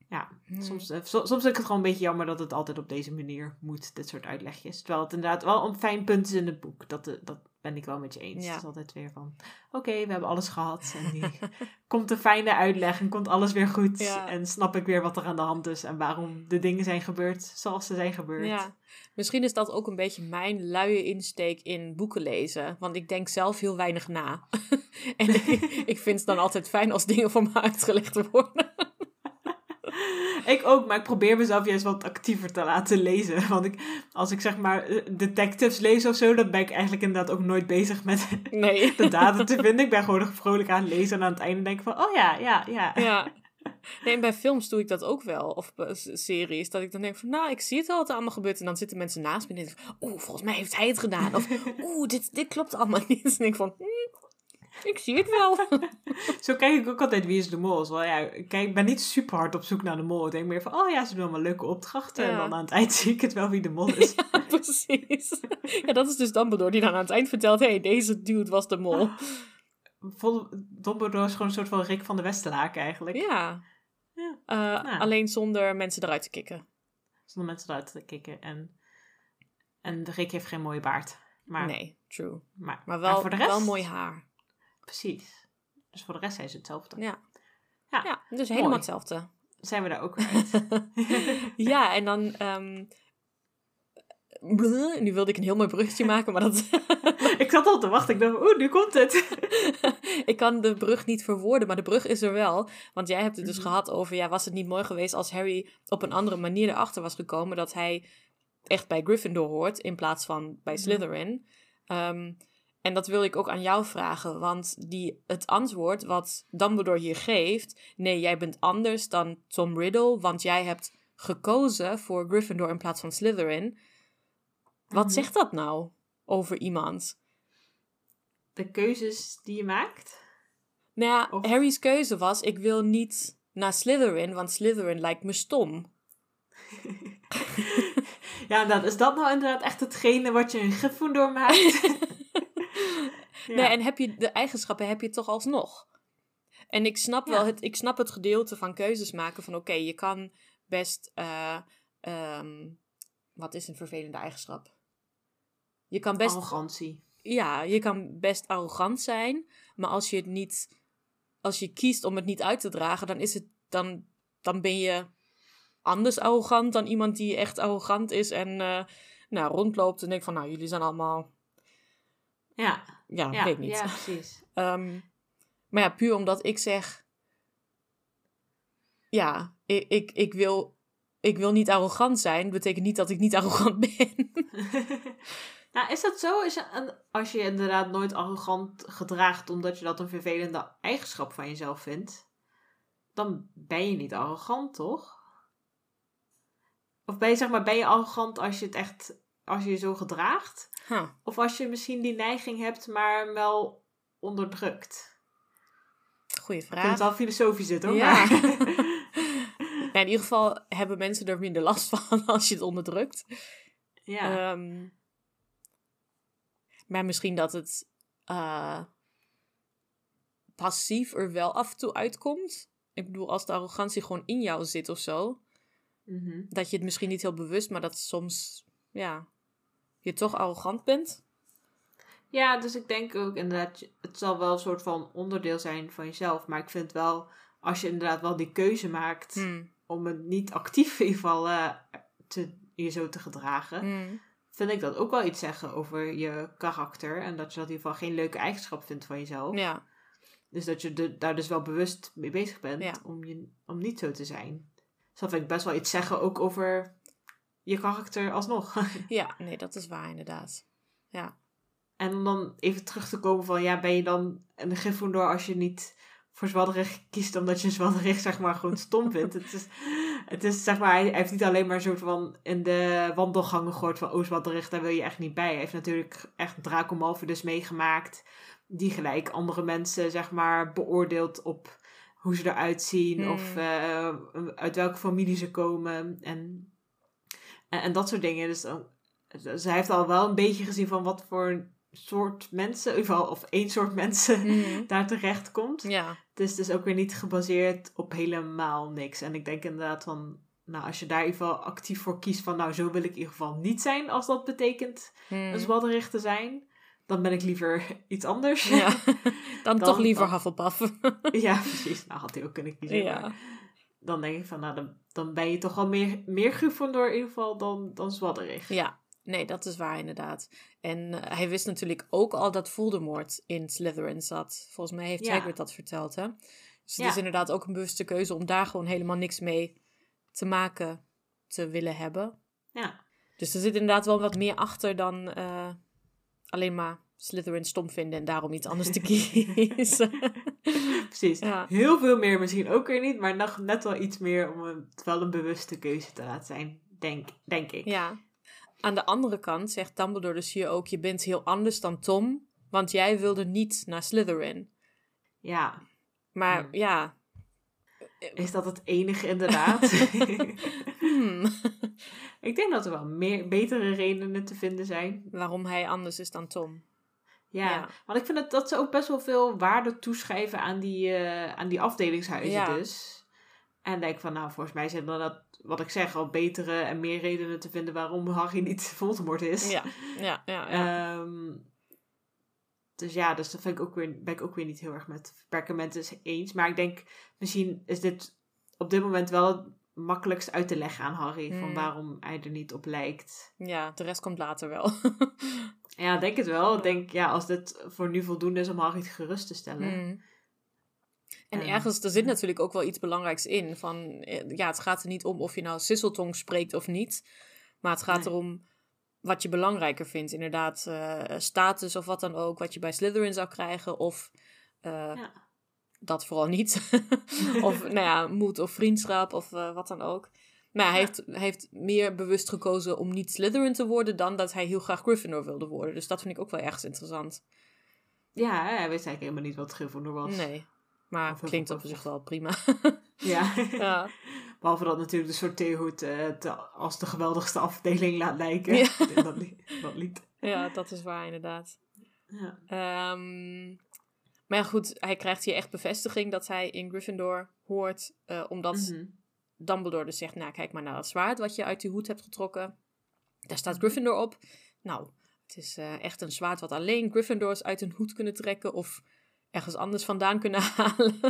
ja, soms, eh, so- soms vind ik het gewoon een beetje jammer dat het altijd op deze manier moet, dit soort uitlegjes. Terwijl het inderdaad wel een fijn punt is in het boek, dat, eh, dat ben ik wel met je eens. Ja. Het is altijd weer van, oké, we hebben alles gehad en die komt een fijne uitleg en komt alles weer goed. Ja. En snap ik weer wat er aan de hand is en waarom de dingen zijn gebeurd zoals ze zijn gebeurd. Ja, misschien is dat ook een beetje mijn luie insteek in boeken lezen. Want ik denk zelf heel weinig na. en ik, ik vind het dan altijd fijn als dingen voor me uitgelegd worden. Ik ook, maar ik probeer mezelf juist wat actiever te laten lezen. Want ik, als ik zeg maar eh, detectives lees of zo, dan ben ik eigenlijk inderdaad ook nooit bezig met Nee. de data te vinden. Ik ben gewoon vrolijk aan het lezen en aan het einde denk ik van, oh ja, ja, ja. Ja. Nee, en bij films doe ik dat ook wel. Of series. Dat ik dan denk van, nou, ik zie het al wat er allemaal gebeurt. En dan zitten mensen naast me en denken oeh, volgens mij heeft hij het gedaan. Of, oeh, dit, dit klopt allemaal niet. En ik van, hm, ik zie het wel. Zo kijk ik ook altijd Wie is de Mol. Wel, ja, kijk, ik ben niet super hard op zoek naar de mol. Ik denk meer van, oh ja, ze doen allemaal leuke opdrachten. En Ja. dan aan het eind zie ik het wel wie de mol is. Precies. Ja, dat is dus Dumbledore die dan aan het eind vertelt, hé, hey, deze dude was de mol. Vol, Dumbledore is gewoon een soort van Rick van de Westerlaken eigenlijk. Ja. Ja. Eh, Nou. Alleen zonder mensen eruit te kicken. Zonder mensen eruit te kicken. En, en de Rick heeft geen mooie baard. Maar, Nee, true. maar, Maar wel, voor de rest, wel mooi haar. Precies. Dus voor de rest zijn ze hetzelfde. Ja. Ja, Ja, dus helemaal hetzelfde. Zijn we daar ook uit. ja, en dan ehm, nu wilde ik een heel mooi bruggetje maken, maar dat... ik zat al te wachten. Ik dacht, oeh, nu komt het. ik kan de brug niet verwoorden, maar de brug is er wel. Want jij hebt het dus Mhm. gehad over, ja, was het niet mooi geweest als Harry op een andere manier erachter was gekomen dat hij echt bij Gryffindor hoort in plaats van bij Mhm. Slytherin. Ehm, en dat wil ik ook aan jou vragen, want die, het antwoord wat Dumbledore hier geeft, nee, jij bent anders dan Tom Riddle, want jij hebt gekozen voor Gryffindor in plaats van Slytherin. Wat Mhm. zegt dat nou over iemand? De keuzes die je maakt. Nou ja, Of- Harry's keuze was: ik wil niet naar Slytherin, want Slytherin lijkt me stom. Ja, inderdaad. Is dat nou inderdaad echt hetgene wat je een Gryffindor maakt? Nee, en heb je de eigenschappen heb je toch alsnog. En ik snap wel het, ik snap het gedeelte van keuzes maken van oké, je kan best. eh, ehm, wat is een vervelende eigenschap? Je kan best. Arrogantie. Ja, je kan best arrogant zijn, maar als je het niet. Als je kiest om het niet uit te dragen, dan is het. Dan, dan ben je anders arrogant dan iemand die echt arrogant is en eh, nou, rondloopt en denkt van nou, jullie zijn allemaal. Ja, Ja, ja, weet ik niet. ja precies. Ehm, maar ja, puur omdat ik zeg. Ja, ik, ik, ik, wil, ik wil niet arrogant zijn, betekent niet dat ik niet arrogant ben. nou, is dat zo? Is een- als je inderdaad nooit arrogant gedraagt omdat je dat een vervelende eigenschap van jezelf vindt, dan ben je niet arrogant, toch? Of ben je, zeg maar, ben je arrogant als je het echt, als je je zo gedraagt? Huh. Of als je misschien die neiging hebt, maar wel onderdrukt? Goeie Ik vind vraag. het wel filosofisch dit hoor. Ja. Maar... Ja, in ieder geval hebben mensen er minder last van als je het onderdrukt. ja. Ehm, maar misschien dat het eh, passief er wel af en toe uitkomt. Ik bedoel, als de arrogantie gewoon in jou zit of zo. Mhm. Dat je het misschien niet heel bewust, maar dat soms, ja, je toch arrogant bent. Ja, dus ik denk ook inderdaad, het zal wel een soort van onderdeel zijn van jezelf. Maar ik vind wel, als je inderdaad wel die keuze maakt Hmm. om het niet actief in ieder geval eh, te, je zo te gedragen, Hmm. vind ik dat ook wel iets zeggen over je karakter. En dat je dat in ieder geval geen leuke eigenschap vindt van jezelf. Ja, Dus dat je de- daar dus wel bewust mee bezig bent Ja. om, je, om niet zo te zijn. Dus dat vind ik best wel iets zeggen ook over je karakter alsnog. ja, nee, dat is waar inderdaad. Ja, En om dan even terug te komen van, ja, ben je dan een Gryffindor als je niet voor Zwadderig kiest omdat je Zwadderig, zeg maar, gewoon stom vindt. Het is, het is, zeg maar, hij heeft niet alleen maar een soort van in de wandelgangen gehoord van, oh, Zwadderig, daar wil je echt niet bij. Hij heeft natuurlijk echt Draco Malfoy dus meegemaakt, die gelijk andere mensen, zeg maar, beoordeelt op hoe ze eruit zien Hmm. of eh, uit welke familie ze komen en, en, en dat soort dingen. Dus dan, dus heeft al wel een beetje gezien van wat voor soort mensen, in ieder geval, of één soort mensen Hmm. daar terecht komt. ja, Het is dus ook weer niet gebaseerd op helemaal niks. En ik denk inderdaad van, nou, als je daar in ieder geval actief voor kiest van, nou, zo wil ik in ieder geval niet zijn als dat betekent Hmm. een zwadderig te zijn, dan ben ik liever iets anders. ja. dan, Dan- toch liever dan- Hufflepuff. Ja, precies. Nou, had hij ook kunnen kiezen. ja. Maar dan denk ik van, nou, dan, dan ben je toch wel meer, meer Gryffindor in ieder geval dan, dan zwadderig. Ja, nee, dat is waar inderdaad. En eh, hij wist natuurlijk ook al dat Voldemort in Slytherin zat. Volgens mij heeft Ja. Hagrid dat verteld, hè? Dus het Ja. is inderdaad ook een bewuste keuze om daar gewoon helemaal niks mee te maken te willen hebben. Ja. Dus er zit inderdaad wel wat meer achter dan eh, alleen maar Slytherin stom vinden en daarom iets anders te kiezen. Precies. Ja. Heel veel meer misschien ook weer niet, maar nog net wel iets meer om het wel een bewuste keuze te laten zijn, denk, denk ik. ja. Aan de andere kant zegt Dumbledore dus hier ook, je bent heel anders dan Tom, want jij wilde niet naar Slytherin. Ja. Maar Hmm. ja, Is dat het enige inderdaad? hmm, ik denk dat er wel meer, betere redenen te vinden zijn. waarom hij anders is dan Tom. Ja, Ja. want ik vind dat, dat ze ook best wel veel waarde toeschrijven aan die, eh, aan die afdelingshuizen Ja. dus. En denk van, nou, volgens mij zijn er dat, wat ik zeg, al betere en meer redenen te vinden waarom Harry niet Voldemort is. Ja, ja, ja. ja. Ehm, dus ja, dus dat vind ik ook weer, ben ik ook weer niet heel erg met perkamenten eens. Maar ik denk, misschien is dit op dit moment wel makkelijkst uit te leggen aan Harry. Van Mm. waarom hij er niet op lijkt. Ja, de rest komt later wel. Ja, denk het wel. Ik denk, ja, als dit voor nu voldoende is om Harry gerust te stellen. Mm. En Ehm, ergens, er zit natuurlijk ook wel iets belangrijks in. Van, eh, ja, het gaat er niet om of je nou sisseltong spreekt of niet. Maar het gaat Nee. erom wat je belangrijker vindt. Inderdaad, eh, status of wat dan ook. Wat je bij Slytherin zou krijgen. Of eh, Ja. dat vooral niet. of nou ja, moed of vriendschap of eh, wat dan ook. Maar hij heeft, hij heeft meer bewust gekozen om niet Slytherin te worden... dan dat hij heel graag Gryffindor wilde worden. Dus dat vind ik ook wel ergens interessant. Ja, hij wist eigenlijk helemaal niet wat Gryffindor was. Nee, maar Of klinkt op zich wel prima. Ja. ja. Behalve dat natuurlijk de sorteerhoed eh, te- als de geweldigste afdeling laat lijken. Ja. Dat, li- dat lied. ja, dat is waar inderdaad. Ja. Ehm, maar goed, hij krijgt hier echt bevestiging dat hij in Gryffindor hoort. eh, omdat Mhm. Dumbledore dus zegt, nou kijk maar naar dat zwaard wat je uit die hoed hebt getrokken. Daar staat Mhm. Gryffindor op. Nou, het is eh, echt een zwaard wat alleen Gryffindors uit een hoed kunnen trekken of ergens anders vandaan kunnen halen.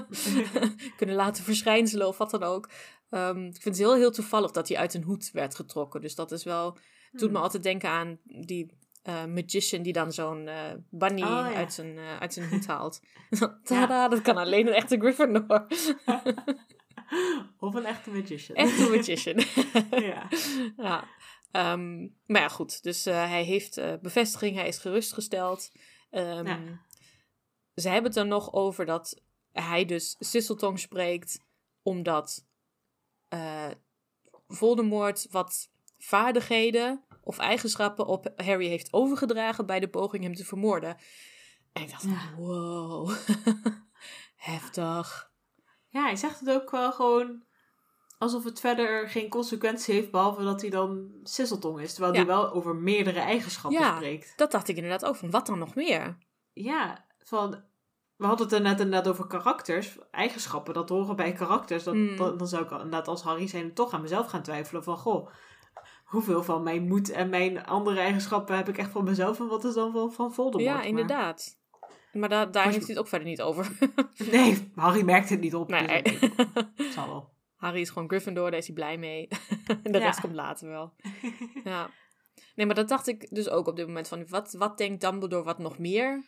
kunnen laten verschijnselen of wat dan ook. Ehm, ik vind het heel, heel toevallig dat hij uit een hoed werd getrokken. Dus dat is wel, doet me Hmm. altijd denken aan die eh, magician die dan zo'n eh, bunny Oh, ja. uit, zijn, uit zijn hoed haalt. Tada, dat kan alleen een echte Gryffindor. Of een echte magician. Echte magician. ja. ja. Ehm, maar ja, goed. Dus eh, hij heeft eh, bevestiging, hij is gerustgesteld. Ehm, Ja. Ze hebben het er nog over dat hij dus Sisseltong spreekt, omdat eh, Voldemort wat vaardigheden of eigenschappen op Harry heeft overgedragen bij de poging hem te vermoorden. En ik dacht, Ja. wow, heftig. Ja, hij zegt het ook wel gewoon alsof het verder geen consequentie heeft, behalve dat hij dan sisseltong is. Terwijl Ja. hij wel over meerdere eigenschappen Ja. spreekt. Dat dacht ik inderdaad ook van, wat dan nog meer? Ja, van... We hadden het er net inderdaad over karakters, eigenschappen, dat horen bij karakters. Dat, Hmm. dan, dan zou ik inderdaad als Harry zijn toch aan mezelf gaan twijfelen van, goh, hoeveel van mijn moed en mijn andere eigenschappen heb ik echt van mezelf en wat is dan van, van Voldemort? ja, inderdaad. Maar da- daar heeft hij het ook verder niet over. Nee, Harry merkt het niet op. Nee. Dus het zal wel. Harry is gewoon Gryffindor, daar is hij blij mee. de Ja. rest komt later wel. ja. Nee, maar dat dacht ik dus ook op dit moment van... Wat, wat denkt Dumbledore wat nog meer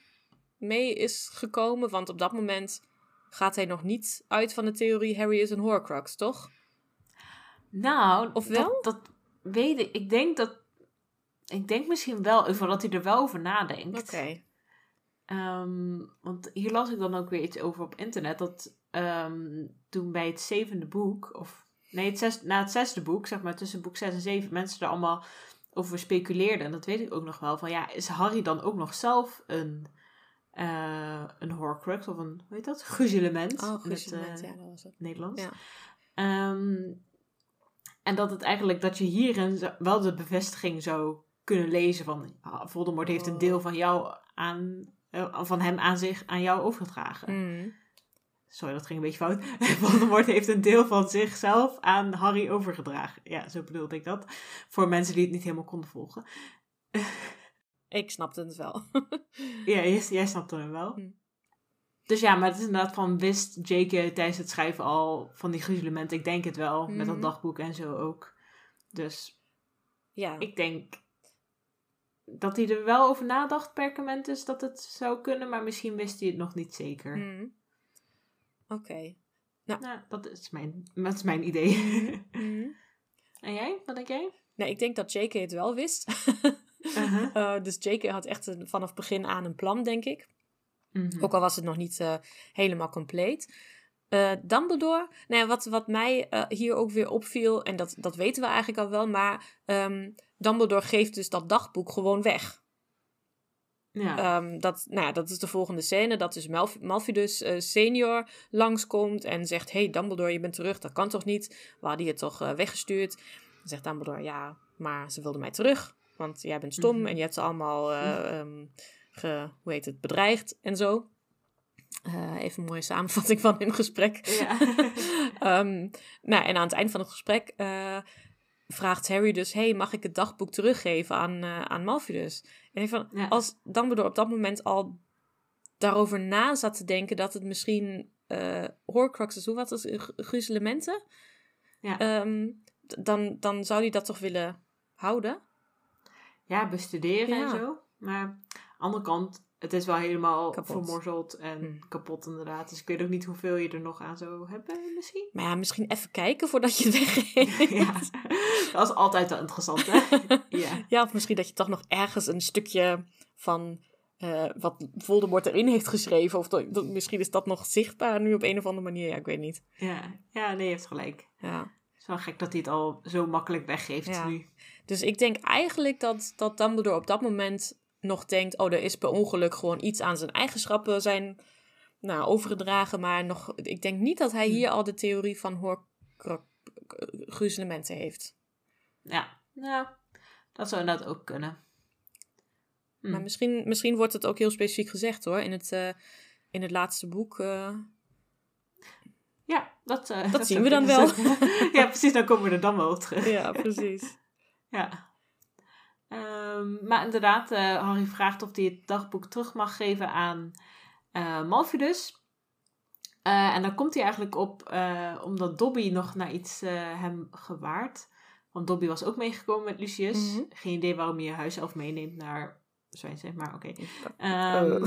mee is gekomen? Want op dat moment gaat hij nog niet uit van de theorie... Harry is een Horcrux, toch? Nou, Of wel? Dat, dat weet ik. Ik denk dat. Ik denk misschien wel dat hij er wel over nadenkt. Oké. Ehm, want hier las ik dan ook weer iets over op internet. Dat ehm, toen bij het zevende boek, of nee, het zes, na het zesde boek, zeg maar tussen boek 6 en 7, mensen er allemaal over speculeerden. En dat weet ik ook nog wel. Van ja, is Harry dan ook nog zelf een, eh een Horcrux of een, hoe heet dat? Gruzelement. Oh, eh, ja, dat was het. Nederlands. Ja. Ehm, en dat het eigenlijk dat je hierin wel de bevestiging zou kunnen lezen van ah, Voldemort heeft een Oh. deel van jou aan van hem aan zich aan jou overgedragen. Mm. Sorry, dat ging een beetje fout. Voldemort heeft een deel van zichzelf aan Harry overgedragen. Ja, zo bedoelde ik dat. Voor mensen die het niet helemaal konden volgen. Ik snapte het wel. Ja, jij, jij snapte hem wel. Hm. Dus ja, maar het is inderdaad van, wist J.K. tijdens het schrijven al van die gruzelementen? Ik denk het wel, met dat Mhm. dagboek en zo ook. Dus ja. ik denk dat hij er wel over nadacht, Perkamentus, dat het zou kunnen, maar misschien wist hij het nog niet zeker. Mm. Oké. Nou, dat is mijn, dat is mijn idee. Mm. en jij? Wat denk jij? Nee, ik denk dat J.K. het wel wist. Uh-huh. Eh, dus J.K. had echt een- vanaf begin aan een plan, denk ik. Mhm. Ook al was het nog niet eh, helemaal compleet. Eh, Dumbledore, nou wat, wat mij eh, hier ook weer opviel, en dat, dat weten we eigenlijk al wel, maar ehm, Dumbledore geeft dus dat dagboek gewoon weg. Ja. Ehm, dat, nou ja, dat is de volgende scène, dat dus Malf Malfidus eh, senior langskomt en zegt, hey Dumbledore, je bent terug, dat kan toch niet? We hadden je toch weggestuurd? Dan zegt Dumbledore, ja, maar ze wilden mij terug, want jij bent stom Mhm. en je hebt ze allemaal, eh, ehm, ge, hoe heet het, bedreigd en zo. Eh, even een mooie samenvatting van hun gesprek. ja. Ehm, nou, en aan het eind van het gesprek eh, vraagt Harry dus: Hey, mag ik het dagboek teruggeven aan, eh aan Malfidus? En ik van, Ja. als Dumbledore op dat moment al daarover na zat te denken dat het misschien eh Horcruxes, hoe wat is gruzelementen? Ja. ehm, dan, dan zou hij dat toch willen houden? Ja, bestuderen en zo. Maar aan de andere kant, het is wel helemaal Kapot. vermorzeld en Hm. kapot inderdaad. Dus ik weet ook niet hoeveel je er nog aan zou hebben misschien. Maar ja, misschien even kijken voordat je het weggeeft. ja, dat is altijd wel interessant hè. ja. Ja, of misschien dat je toch nog ergens een stukje van eh, wat Voldemort erin heeft geschreven. Of dat, dat- misschien is dat nog zichtbaar nu op een of andere manier. Ja, ik weet niet. Ja. ja, nee, je hebt gelijk. Ja. Het is wel gek dat hij het al zo makkelijk weggeeft Ja. nu. Dus ik denk eigenlijk dat, dat Dumbledore op dat moment nog denkt... oh, er is per ongeluk gewoon iets aan zijn eigenschappen zijn nou, overgedragen. Maar nog, ik denk niet dat hij Hm. hier al de theorie van hoorgruzelementen heeft. Ja, nou, dat zou inderdaad ook kunnen. Hm. Maar misschien, misschien wordt het ook heel specifiek gezegd hoor. In het, eh, in het laatste boek... eh, Ja, dat, eh, Dat zien zou we dan wel. ja, precies, dan komen we er dan wel op terug. ja, precies. Ja. Ehm, maar inderdaad, eh, Harry vraagt of hij het dagboek terug mag geven aan Malfidus. Eh, en dan komt hij eigenlijk op, omdat Dobby nog naar iets hem gewaart. Want Dobby was ook meegekomen met Lucius. Mhm. Geen idee waarom je je huiself meeneemt naar Zwijnse, maar oké. Oh. Ehm,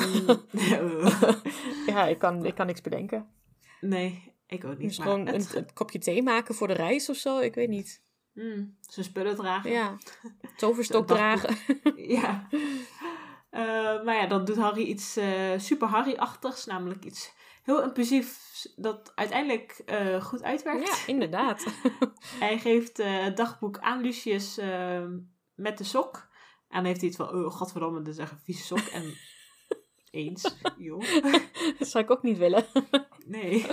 ja, ik kan, ik kan niks bedenken. nee, ik ook niet. Dus maar gewoon het- een, een kopje thee maken voor de reis of zo. Ik weet niet. Mm, zijn spullen dragen. Ja. Toverstok dragen. Ja. Eh, maar ja, dan doet Harry iets eh, super Harry-achtigs. Namelijk iets heel impulsiefs dat uiteindelijk eh, goed uitwerkt. Ja, inderdaad. Hij geeft het dagboek aan Lucius eh, met de sok. En dan heeft hij het van, oh godverdomme, dit is echt een vieze sok. En eens, joh. Dat zou ik ook niet willen. Nee.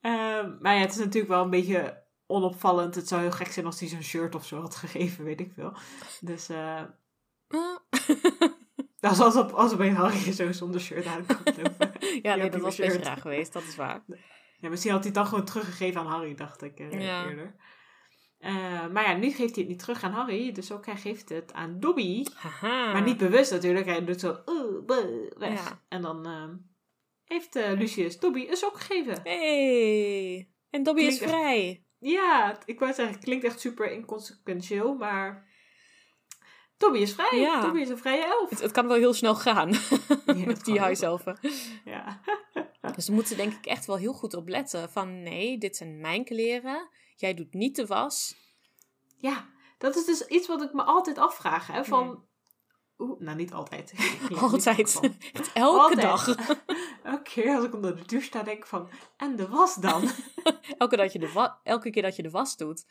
Ehm, maar ja, het is natuurlijk wel een beetje onopvallend. Het zou heel gek zijn als hij zo'n shirt of zo had gegeven, weet ik veel. Dus eh dat is als op, als bij Harry zo zonder shirt aankomt lopen. ja, nee, dat was best raar geweest. Dat is waar. Ja, misschien had hij het dan gewoon teruggegeven aan Harry, dacht ik eh, Ja. eerder. Eh, maar ja, nu geeft hij het niet terug aan Harry. Dus ook hij geeft het aan Dobby. Haha. Maar niet bewust natuurlijk. Hij doet zo, uh, bleh, weg. Ja. En dan ehm, heeft eh, Lucius Dobby een sok gegeven. Hey. En Dobby is Klinkt vrij. Ja, ik wou zeggen, het klinkt echt super inconsequentieel, maar... Dobby is vrij. Ja. Is een vrije elf. Het, het kan wel heel snel gaan. met die huiselfen. Ja. Dus daar moeten ze denk ik echt wel heel goed op letten. Van nee, dit zijn mijn kleren. Jij doet niet de was. ja, dat is dus iets wat ik me altijd afvraag. Hè, van... Oeh, nou, niet altijd. Niet Altijd. Elke Altijd. dag. Elke keer als ik onder de douche sta, denk ik van... En de was dan? Elke, dat je de wa- elke keer dat je de was doet.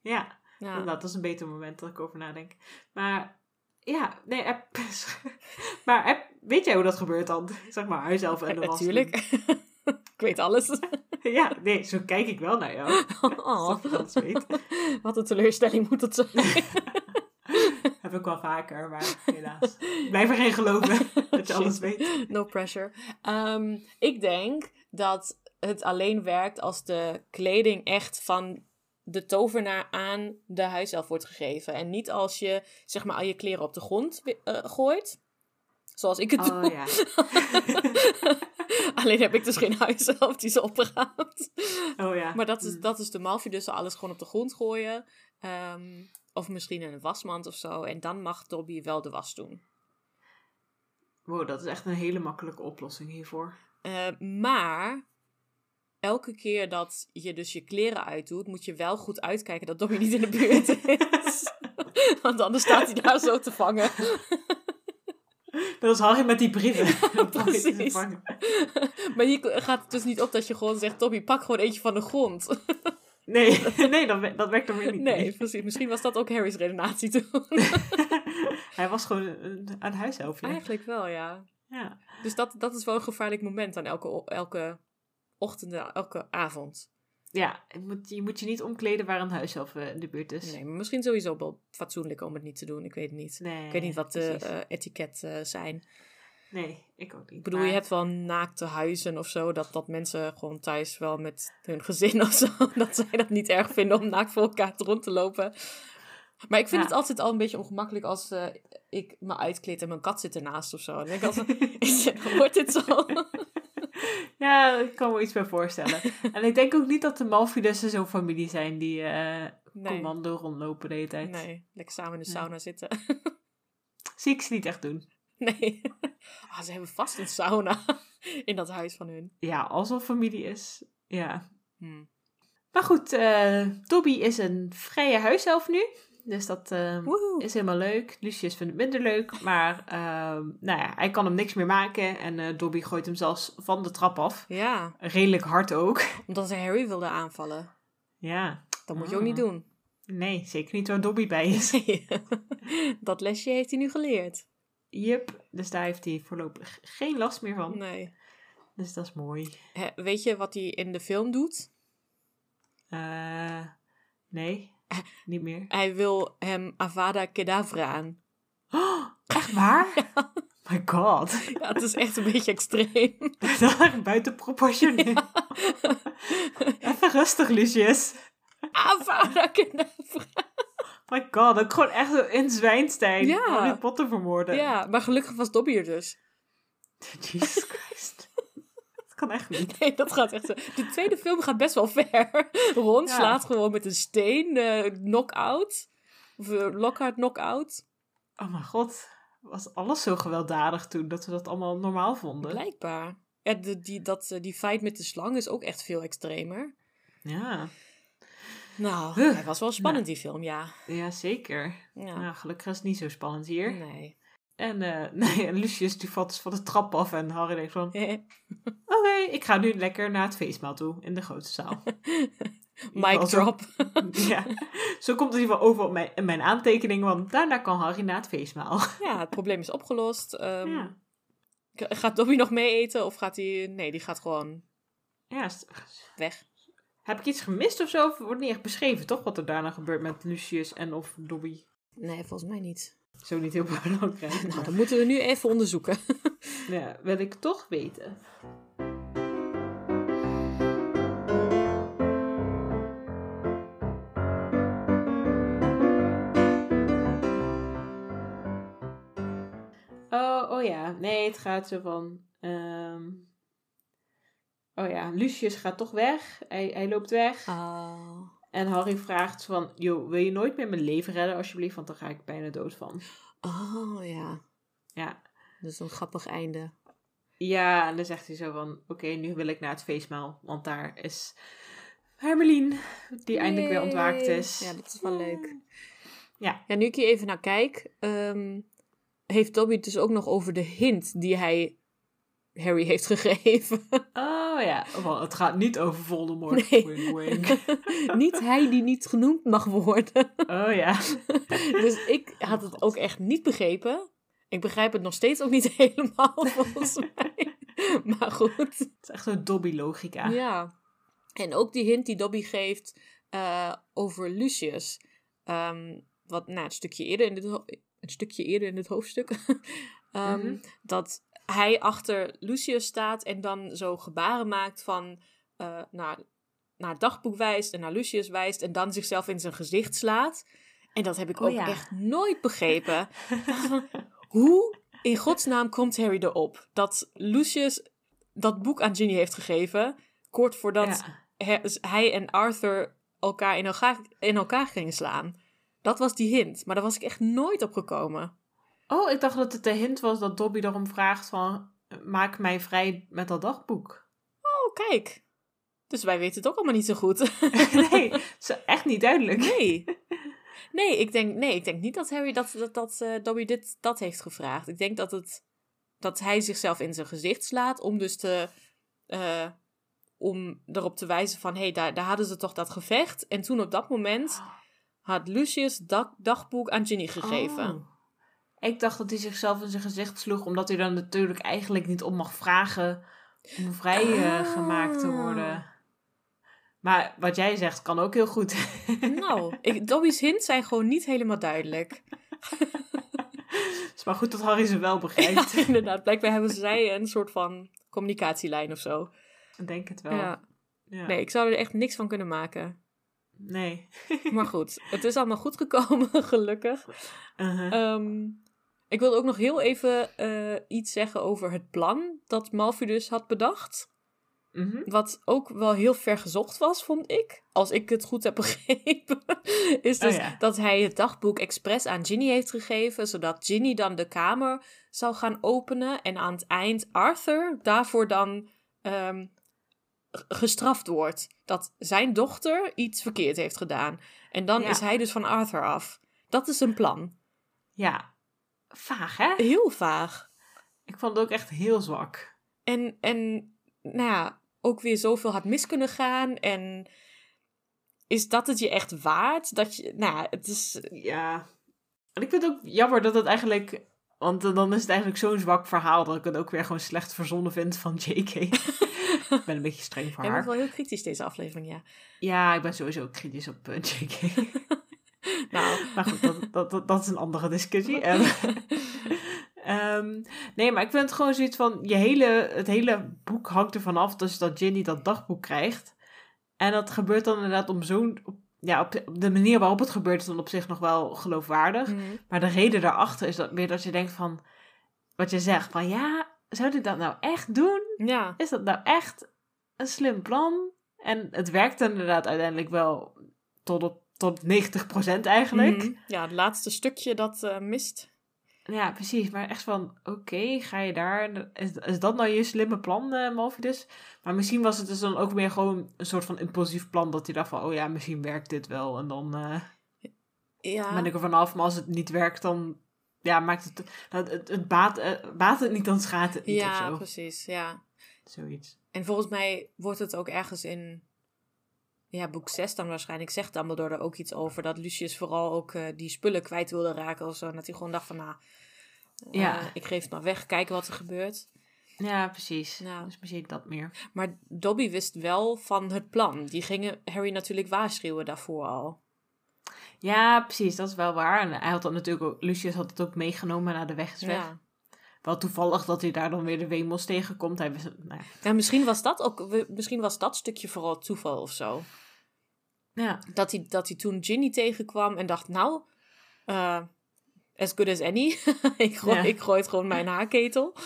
ja, dat is een beter moment dat ik over nadenk. Maar... Ja, nee, heb, maar heb, weet jij hoe dat gebeurt dan? Zeg maar, huiself en de was. Natuurlijk. ik weet alles. Ja, nee, zo kijk ik wel naar jou. Oh. Weet. Wat een teleurstelling moet het zijn. Heb ik wel vaker, maar helaas. Blijf erin geloven dat je alles weet. No pressure. Ehm, ik denk dat het alleen werkt als de kleding echt van de tovenaar aan de huiself wordt gegeven. En niet als je zeg maar al je kleren op de grond eh, gooit. Zoals ik het doe. Oh ja. Alleen heb ik dus geen huiself die ze opraamt. Oh ja. Maar dat is, Hmm. dat is de Malfi, dus alles gewoon op de grond gooien. Ehm, of misschien een wasmand of zo. En dan mag Dobby wel de was doen. Wow, dat is echt een hele makkelijke oplossing hiervoor. Eh, maar elke keer dat je dus je kleren uitdoet, moet je wel goed uitkijken dat Dobby niet in de buurt is. Want anders staat hij daar zo te vangen. Dat is Harry met die brieven. Precies. Maar hier gaat het dus niet op dat je gewoon zegt: Dobby, pak gewoon eentje van de grond. Nee, nee dat, dat werkt dan weer niet. Nee, precies. Misschien was dat ook Harry's redenatie toen. Hij was gewoon een, een huishelfje. Eigenlijk wel, ja. Ja. Dus dat, dat is wel een gevaarlijk moment aan elke, elke ochtend, en elke avond. Ja, je moet, je moet je niet omkleden waar een huishelf eh, in de buurt is. Nee, maar misschien sowieso wel fatsoenlijk om het niet te doen. Ik weet het niet. Nee, Ik weet niet wat de etiket eh, zijn. Nee, ik ook niet. Ik bedoel, Maar- je hebt wel naakte huizen of zo. Dat, dat mensen gewoon thuis wel met hun gezin of zo. Dat zij dat niet erg vinden om naakt voor elkaar rond te lopen. Maar ik vind Ja. het altijd al een beetje ongemakkelijk als eh, ik me uitkleed en mijn kat zit ernaast of zo. Dan denk ik altijd, is dit- wordt dit zo? Ja, ik kan me iets bij voorstellen. en ik denk ook niet dat de Malfidussen zo'n familie zijn die eh Nee. commando rondlopen de hele tijd. Nee, lekker samen in de Nee. sauna zitten. Zie ik ze niet echt doen. nee. Ah, ze hebben vast een sauna in dat huis van hun. Ja, als er familie is. Ja. Hm. Maar goed, eh Dobby is een vrije huiself nu. Dus dat eh, is helemaal leuk. Lucius vindt het minder leuk. Maar ehm, nou ja, hij kan hem niks meer maken. En eh, Dobby gooit hem zelfs van de trap af. Ja, Redelijk hard ook. omdat ze Harry wilde aanvallen. Ja. Dat moet je ook Ah. niet doen. Nee, zeker niet waar Dobby bij is. dat lesje heeft hij nu geleerd. Yep. Dus daar heeft hij voorlopig geen last meer van. Nee. Dus dat is mooi. Weet je wat hij in de film doet? Eh, nee, niet meer. Hij wil hem Avada Kedavra aan. Oh, echt waar? My god. Ja, het is echt een beetje extreem. Dat buiten proportioneel. Even rustig, Lucius. Avada Kedavra. My god, ook gewoon echt in Zwijnstein. Ja. Harry Potter vermoorden. Ja, maar gelukkig was Dobby er dus. Jesus Christ. dat kan echt niet. Nee, dat gaat echt zo. De tweede film gaat best wel ver. Ron Ja. slaat gewoon met een steen eh knock-out. Of eh, Lockhart knock-out. Oh mijn god. Was alles zo gewelddadig toen dat we dat allemaal normaal vonden? Blijkbaar. Ja, de, die, dat, eh, die fight met de slang is ook echt veel extremer. Ja. Nou, Huh. hij was wel spannend, die film, ja. Ja, zeker. ja. Nou, gelukkig is het niet zo spannend hier. Nee. En, eh, nee, en Lucius die valt dus van de trap af en Harry denkt van... Eh, Oké, ik ga nu lekker naar het feestmaal toe in de grote zaal. Mic Zo- drop. ja, zo komt het in ieder geval over op mijn, in mijn aantekening, want daarna kan Harry naar het feestmaal. Ja, het probleem is opgelost. Ehm, ja. Gaat Dobby nog mee eten of gaat hij... Nee, die gaat gewoon ja, weg. Heb ik iets gemist of zo? Of wordt niet echt beschreven, toch? Wat er daarna gebeurt met Lucius en of Dobby. Nee, volgens mij niet. Zo niet heel belangrijk. Nou, maar dat moeten we nu even onderzoeken. ja, wil ik toch weten. Oh, oh ja, nee, het gaat zo van. ehm, Oh ja, Lucius gaat toch weg. Hij, hij loopt weg. Oh. En Harry vraagt van, joh, wil je nooit meer mijn leven redden alsjeblieft? Want dan ga ik bijna dood van. Oh, ja. Ja, Dat is een grappig einde. Ja, en dan zegt hij zo van, oké, nu wil ik naar het feestmaal. Want daar is Hermelien, die eindelijk weer ontwaakt is. Ja, dat is wel leuk. Ja. Ja, nu ik hier even naar kijk, ehm, heeft Dobby het dus ook nog over de hint die hij Harry heeft gegeven. Oh ja, wel, het gaat niet over Voldemort. Nee. Wink, wink. niet hij die niet genoemd mag worden. Oh ja. dus ik had het ook echt niet begrepen. Ik begrijp het nog steeds ook niet helemaal, volgens mij. Maar goed. Het is echt zo'n Dobby-logica. Ja. En ook die hint die Dobby geeft eh, over Lucius. Ehm, wat nou, een, stukje eerder in dit een stukje eerder in het hoofdstuk. Ehm, Mhm. Dat hij achter Lucius staat en dan zo gebaren maakt van eh, naar, naar het dagboek wijst en naar Lucius wijst. En dan zichzelf in zijn gezicht slaat. En dat heb ik Oh ook ja. echt nooit begrepen. Hoe in godsnaam komt Harry erop dat Lucius dat boek aan Ginny heeft gegeven, kort voordat Ja. hij en Arthur elkaar in elkaar, in elkaar gingen slaan. Dat was die hint, maar daar was ik echt nooit op gekomen. Oh, ik dacht dat het de hint was dat Dobby daarom vraagt van, maak mij vrij met dat dagboek. Oh, kijk. Dus wij weten het ook allemaal niet zo goed. nee, echt niet duidelijk. nee. Nee, ik denk, nee, ik denk niet dat Harry dat, dat, dat eh, Dobby dit, dat heeft gevraagd. Ik denk dat, het, dat hij zichzelf in zijn gezicht slaat om dus te... eh, om erop te wijzen van, hé, hey, daar, daar hadden ze toch dat gevecht. En toen op dat moment had Lucius dat dagboek aan Ginny gegeven. Oh. Ik dacht dat hij zichzelf in zijn gezicht sloeg, omdat hij dan natuurlijk eigenlijk niet om mag vragen om vrijgemaakt te Ah. worden. Maar wat jij zegt kan ook heel goed. Nou, ik, Dobby's hints zijn gewoon niet helemaal duidelijk. Het is maar goed dat Harry ze wel begrijpt. Ja, inderdaad. Blijkbaar hebben zij een soort van communicatielijn of zo. Ik denk het wel. Ja. Ja. Nee, ik zou er echt niks van kunnen maken. Nee. Maar goed, het is allemaal goed gekomen, gelukkig. Uh-huh. Ehm, ik wilde ook nog heel even eh, iets zeggen over het plan dat Malfidus had bedacht. Mhm. Wat ook wel heel ver gezocht was, vond ik. Als ik het goed heb begrepen. Is dus Oh ja. dat hij het dagboek expres aan Ginny heeft gegeven. Zodat Ginny dan de kamer zou gaan openen. En aan het eind Arthur daarvoor dan ehm, gestraft wordt. Dat zijn dochter iets verkeerd heeft gedaan. En dan Ja. is hij dus van Arthur af. Dat is een plan. Ja. Vaag, hè? Heel vaag. Ik vond het ook echt heel zwak. En, en nou ja, ook weer zoveel had mis kunnen gaan. En is dat het je echt waard? Dat je, nou ja, het is... Ja. En ik vind het ook jammer dat het eigenlijk... Want dan is het eigenlijk zo'n zwak verhaal dat ik het ook weer gewoon slecht verzonnen vind van JK. ik ben een beetje streng voor Jij bent haar. wel heel kritisch deze aflevering, ja. Ja, ik ben sowieso kritisch op eh, JK. Nou, Maar goed, dat, dat, dat, dat is een andere discussie. Ehm, ehm, nee, maar ik vind het gewoon zoiets van... Je hele, het hele boek hangt ervan af dus dat Ginny dat dagboek krijgt. En dat gebeurt dan inderdaad om zo'n... op- Ja, op, op de manier waarop het gebeurt is dan op zich nog wel geloofwaardig. mhm. Maar de reden daarachter is dat meer dat je denkt van... Wat je zegt, van ja, zou dit dat nou echt doen? ja. Is dat nou echt een slim plan? En het werkt inderdaad uiteindelijk wel tot op tot 90% eigenlijk. Mhm. Ja, het laatste stukje dat eh, mist. Ja, precies. Maar echt van, oké, ga je daar... Is, is dat nou je slimme plan, Malvidus? Maar misschien was het dus dan ook meer gewoon een soort van impulsief plan... dat hij dacht van, oh ja, misschien werkt dit wel. En dan eh, Ja. ben ik er vanaf. Maar als het niet werkt, dan... Ja, maakt het... Het, het, het baat, baat het niet, dan schaadt het niet ja, precies, ja. Zoiets. En volgens mij wordt het ook ergens in ja, boek 6 dan waarschijnlijk zegt Dumbledore er ook iets over dat Lucius vooral ook eh, die spullen kwijt wilde raken of zo. En dat hij gewoon dacht van nou, eh, Ja. ik geef het maar weg, kijken wat er gebeurt. Ja, precies. Ja. Dus misschien dat meer. Maar Dobby wist wel van het plan. Die gingen Harry natuurlijk waarschuwen daarvoor al. Ja, precies. Dat is wel waar. En hij had dat natuurlijk ook... Lucius had het ook meegenomen naar de weg is weg. Ja. Wel toevallig dat hij daar dan weer de Wemels tegenkomt. Hij nou ja. ja, misschien was dat ook, misschien was dat stukje vooral toeval of zo. ja. Dat hij, dat hij toen Ginny tegenkwam en dacht, nou, eh, as good as any. ik, gooi, Ja. ik gooi het gewoon mijn haarketel.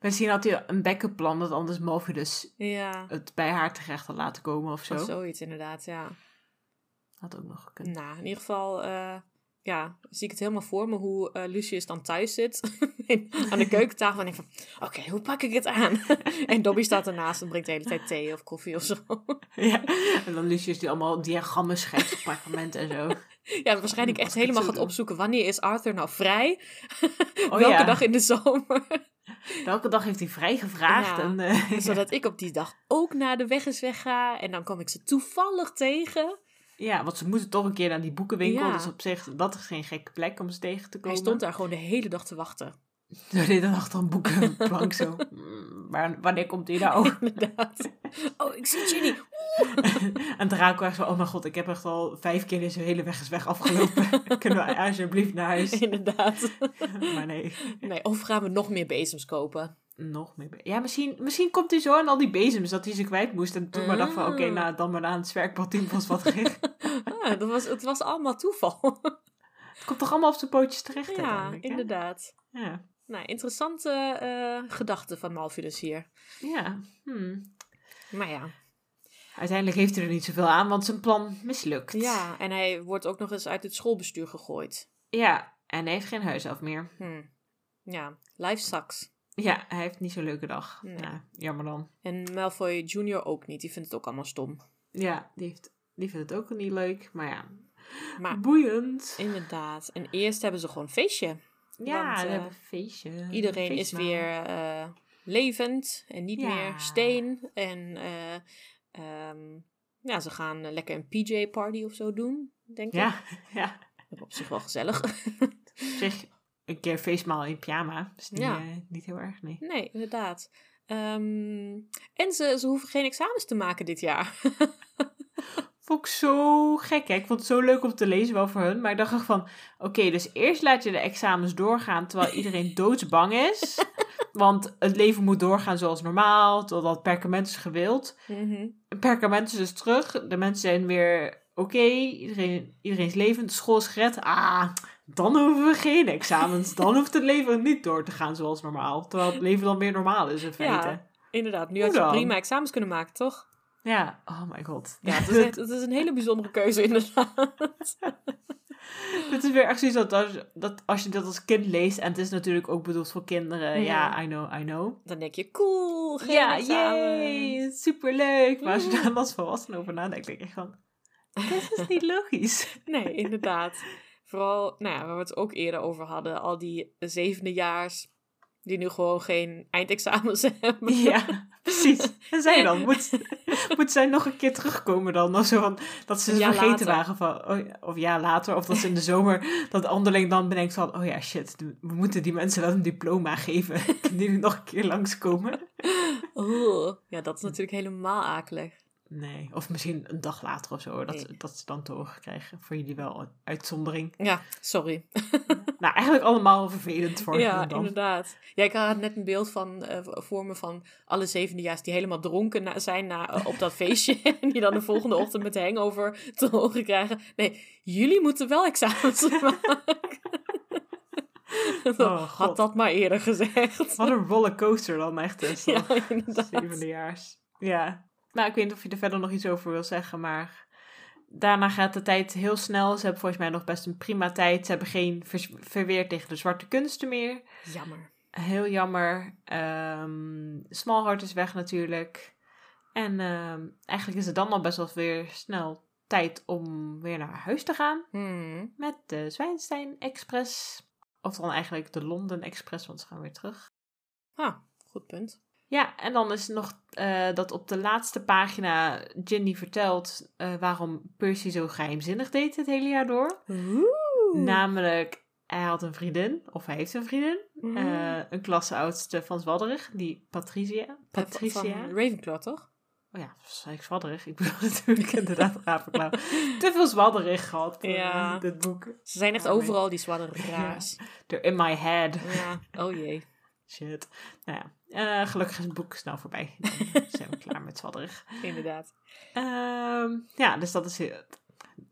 Misschien had hij een backup plan dat anders Malvidus Ja, het bij haar terecht had laten komen of zo. of zoiets inderdaad, ja. Had ook nog gekund. Nou, in ieder geval, eh, ja, zie ik het helemaal voor me hoe eh, Lucius dan thuis zit in- aan de keukentafel en denk van, oké, hoe pak ik het aan? en Dobby staat ernaast en brengt de hele tijd thee of koffie of zo. Ja. En dan Lucius die allemaal diagrammen schrijft op perkament en zo. ja, waarschijnlijk echt ik helemaal gaat opzoeken, wanneer is Arthur nou vrij? Oh Welke ja. dag in de zomer? Welke dag heeft hij vrijgevraagd? Ja. En, eh, Zodat ik op die dag ook naar de weg is wegga en dan kom ik ze toevallig tegen. Ja, want ze moeten toch een keer naar die boekenwinkel. Ja. Dus op zich, dat is geen gekke plek om ze tegen te komen. Hij stond daar gewoon de hele dag te wachten. Zo deed dan achter een boekenplank zo. "Mm, waar, wanneer komt hij nou? Inderdaad. Oh, ik zie Ginny. en Draco echt zo, oh mijn god, ik heb echt al vijf keer deze hele weg is weg afgelopen. Kunnen we alsjeblieft naar huis? Inderdaad. maar nee, Nee, of gaan we nog meer bezems kopen? Nog meer. Ja, misschien, misschien komt hij zo aan al die bezems dat hij ze kwijt moest. En toen maar dacht van, oké, Ah. nou, dan maar aan het zwerkpad was wat gericht. Dat was, het was allemaal toeval. het komt toch allemaal op zijn pootjes terecht ja, inderdaad. Ja, Nou, interessante eh gedachten van Malvidus hier. ja. Hmm. Maar ja. Uiteindelijk heeft hij er niet zoveel aan, want zijn plan mislukt. Ja, en hij wordt ook nog eens uit het schoolbestuur gegooid. Ja, en hij heeft geen huis af meer. Hm. Ja, life sucks. Ja, hij heeft niet zo'n leuke dag. Nee. Ja, jammer dan. En Malfoy Jr. ook niet. Die vindt het ook allemaal stom. Ja, die, heeft, die vindt het ook niet leuk, maar ja, Maar boeiend. inderdaad. En eerst hebben ze gewoon een feestje. Ja, Want, we eh, hebben een feestje. Iedereen is weer eh, levend en niet Ja. meer steen. En eh, ehm, ja, ze gaan lekker een PJ-party of zo doen, denk ik. Ja, ja. Op zich wel gezellig. Op zich een keer feestmaal in pyjama. Is niet, Ja. eh, niet heel erg, nee. nee, inderdaad. Ehm, en ze, ze hoeven geen examens te maken dit jaar. Vond ik zo gek, hè. Ik vond het zo leuk om te lezen, wel voor hun. Maar ik dacht van, oké, dus eerst laat je de examens doorgaan terwijl iedereen doodsbang is. Want het leven moet doorgaan zoals normaal, totdat perkament is gewild. Mhm. Perkament is dus terug, de mensen zijn weer oké, iedereen, iedereen is levend, de school is gered. Ah, dan hoeven we geen examens. Dan hoeft het leven niet door te gaan zoals normaal. Terwijl het leven dan weer normaal is in feite. Ja. Inderdaad, nu Hoe had je dan? prima examens kunnen maken, toch? Ja, oh my god. Ja, het is, echt, het is een hele bijzondere keuze, inderdaad. Het is weer echt zoiets dat als, dat als je dat als kind leest, en het is natuurlijk ook bedoeld voor kinderen, ja. I know, I know. Dan denk je, cool, geen ja, yay, superleuk. Maar als je daar als volwassene over nadenkt, denk ik van, dit is niet logisch. Nee, inderdaad. Vooral, nou ja, waar we het ook eerder over hadden, al die zevendejaars die nu gewoon geen eindexamens hebben. Ja, precies. En zij dan? Moet, moet zij nog een keer terugkomen dan? Of zo van, dat ze vergeten later. waren van, oh, of ja, later. Of dat ze in de zomer, dat Anderling dan bedenkt van, oh ja, shit, we moeten die mensen wel een diploma geven. Die nu nog een keer langskomen. Oeh, ja, dat is natuurlijk helemaal akelig. Nee, of misschien een dag later of zo, dat, Nee. dat ze dan te horen krijgen. Voor jullie wel een uitzondering. Ja, sorry. Nou, eigenlijk allemaal vervelend voor ja, dan. inderdaad. Ja, ik had net een beeld van, eh, voor me van alle zevendejaars die helemaal dronken na- zijn na, eh, op dat feestje. en die dan de volgende ochtend met hangover te horen krijgen. Nee, jullie moeten wel examens maken. Oh, Had dat maar eerder gezegd. Wat een rollercoaster dan echt is. Ja, inderdaad. Zevendejaars. Ja. Nou, ik weet niet of je er verder nog iets over wil zeggen, maar daarna gaat de tijd heel snel. Ze hebben volgens mij nog best een prima tijd. Ze hebben geen verweer tegen de zwarte kunsten meer. Jammer. Heel jammer. Ehm Smallheart is weg natuurlijk. En ehm, eigenlijk is het dan al best wel weer snel tijd om weer naar huis te gaan. Hmm. Met de Zwijnstein Express. Of dan eigenlijk de London Express, want ze gaan weer terug. Ah, goed punt. Ja, en dan is nog eh, dat op de laatste pagina Ginny vertelt eh, waarom Percy zo geheimzinnig deed het hele jaar door. Oeh. Namelijk, hij had een vriendin, of hij heeft een vriendin, Mhm. eh, een klasseoudste van Zwadderig, die Patricia. Patricia. Van Ravenclaw, toch? Oh ja, zei ik Zwadderig? Ik bedoel natuurlijk inderdaad Ravenclaw. Te veel Zwadderig gehad, eh, Ja. dit boek. Ze zijn echt nee. overal die zwadderaars. They're in my head. Ja, oh jee. Shit. Nou ja, eh, gelukkig is het boek snel voorbij. Dan zijn we klaar met Zwadderig. Inderdaad. Ehm, ja, dus dat is heel-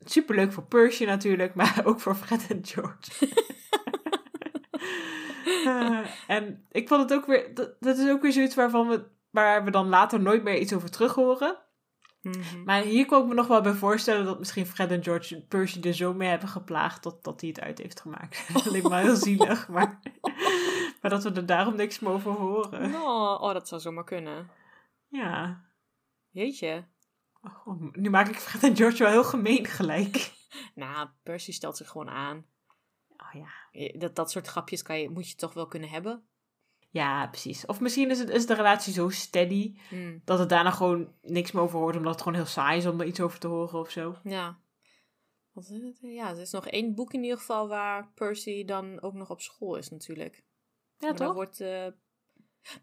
superleuk voor Percy natuurlijk, maar ook voor Fred en George. Eh, en ik vond het ook weer, dat, dat is ook weer zoiets waarvan we, waar we dan later nooit meer iets over terug horen. Mhm. Maar hier kon ik me nog wel bij voorstellen dat misschien Fred en George Percy er zo mee hebben geplaagd dat, dat hij het uit heeft gemaakt. Lijkt me heel zielig, maar, maar dat we er daarom niks meer over horen. Oh, oh, dat zou zomaar kunnen. Ja. Jeetje. Oh, nu maak ik Fred en George wel heel gemeen gelijk. Nou, Percy stelt zich gewoon aan. Oh ja. Dat, dat soort grapjes kan je, moet je toch wel kunnen hebben? Ja, precies. Of misschien is, het, is de relatie zo steady Hmm, dat het daarna gewoon niks meer over hoort, omdat het gewoon heel saai is om er iets over te horen of zo. Ja. Wat is het? Ja, er is nog één boek in ieder geval waar Percy dan ook nog op school is natuurlijk. Ja, Maar toch? Wordt, eh,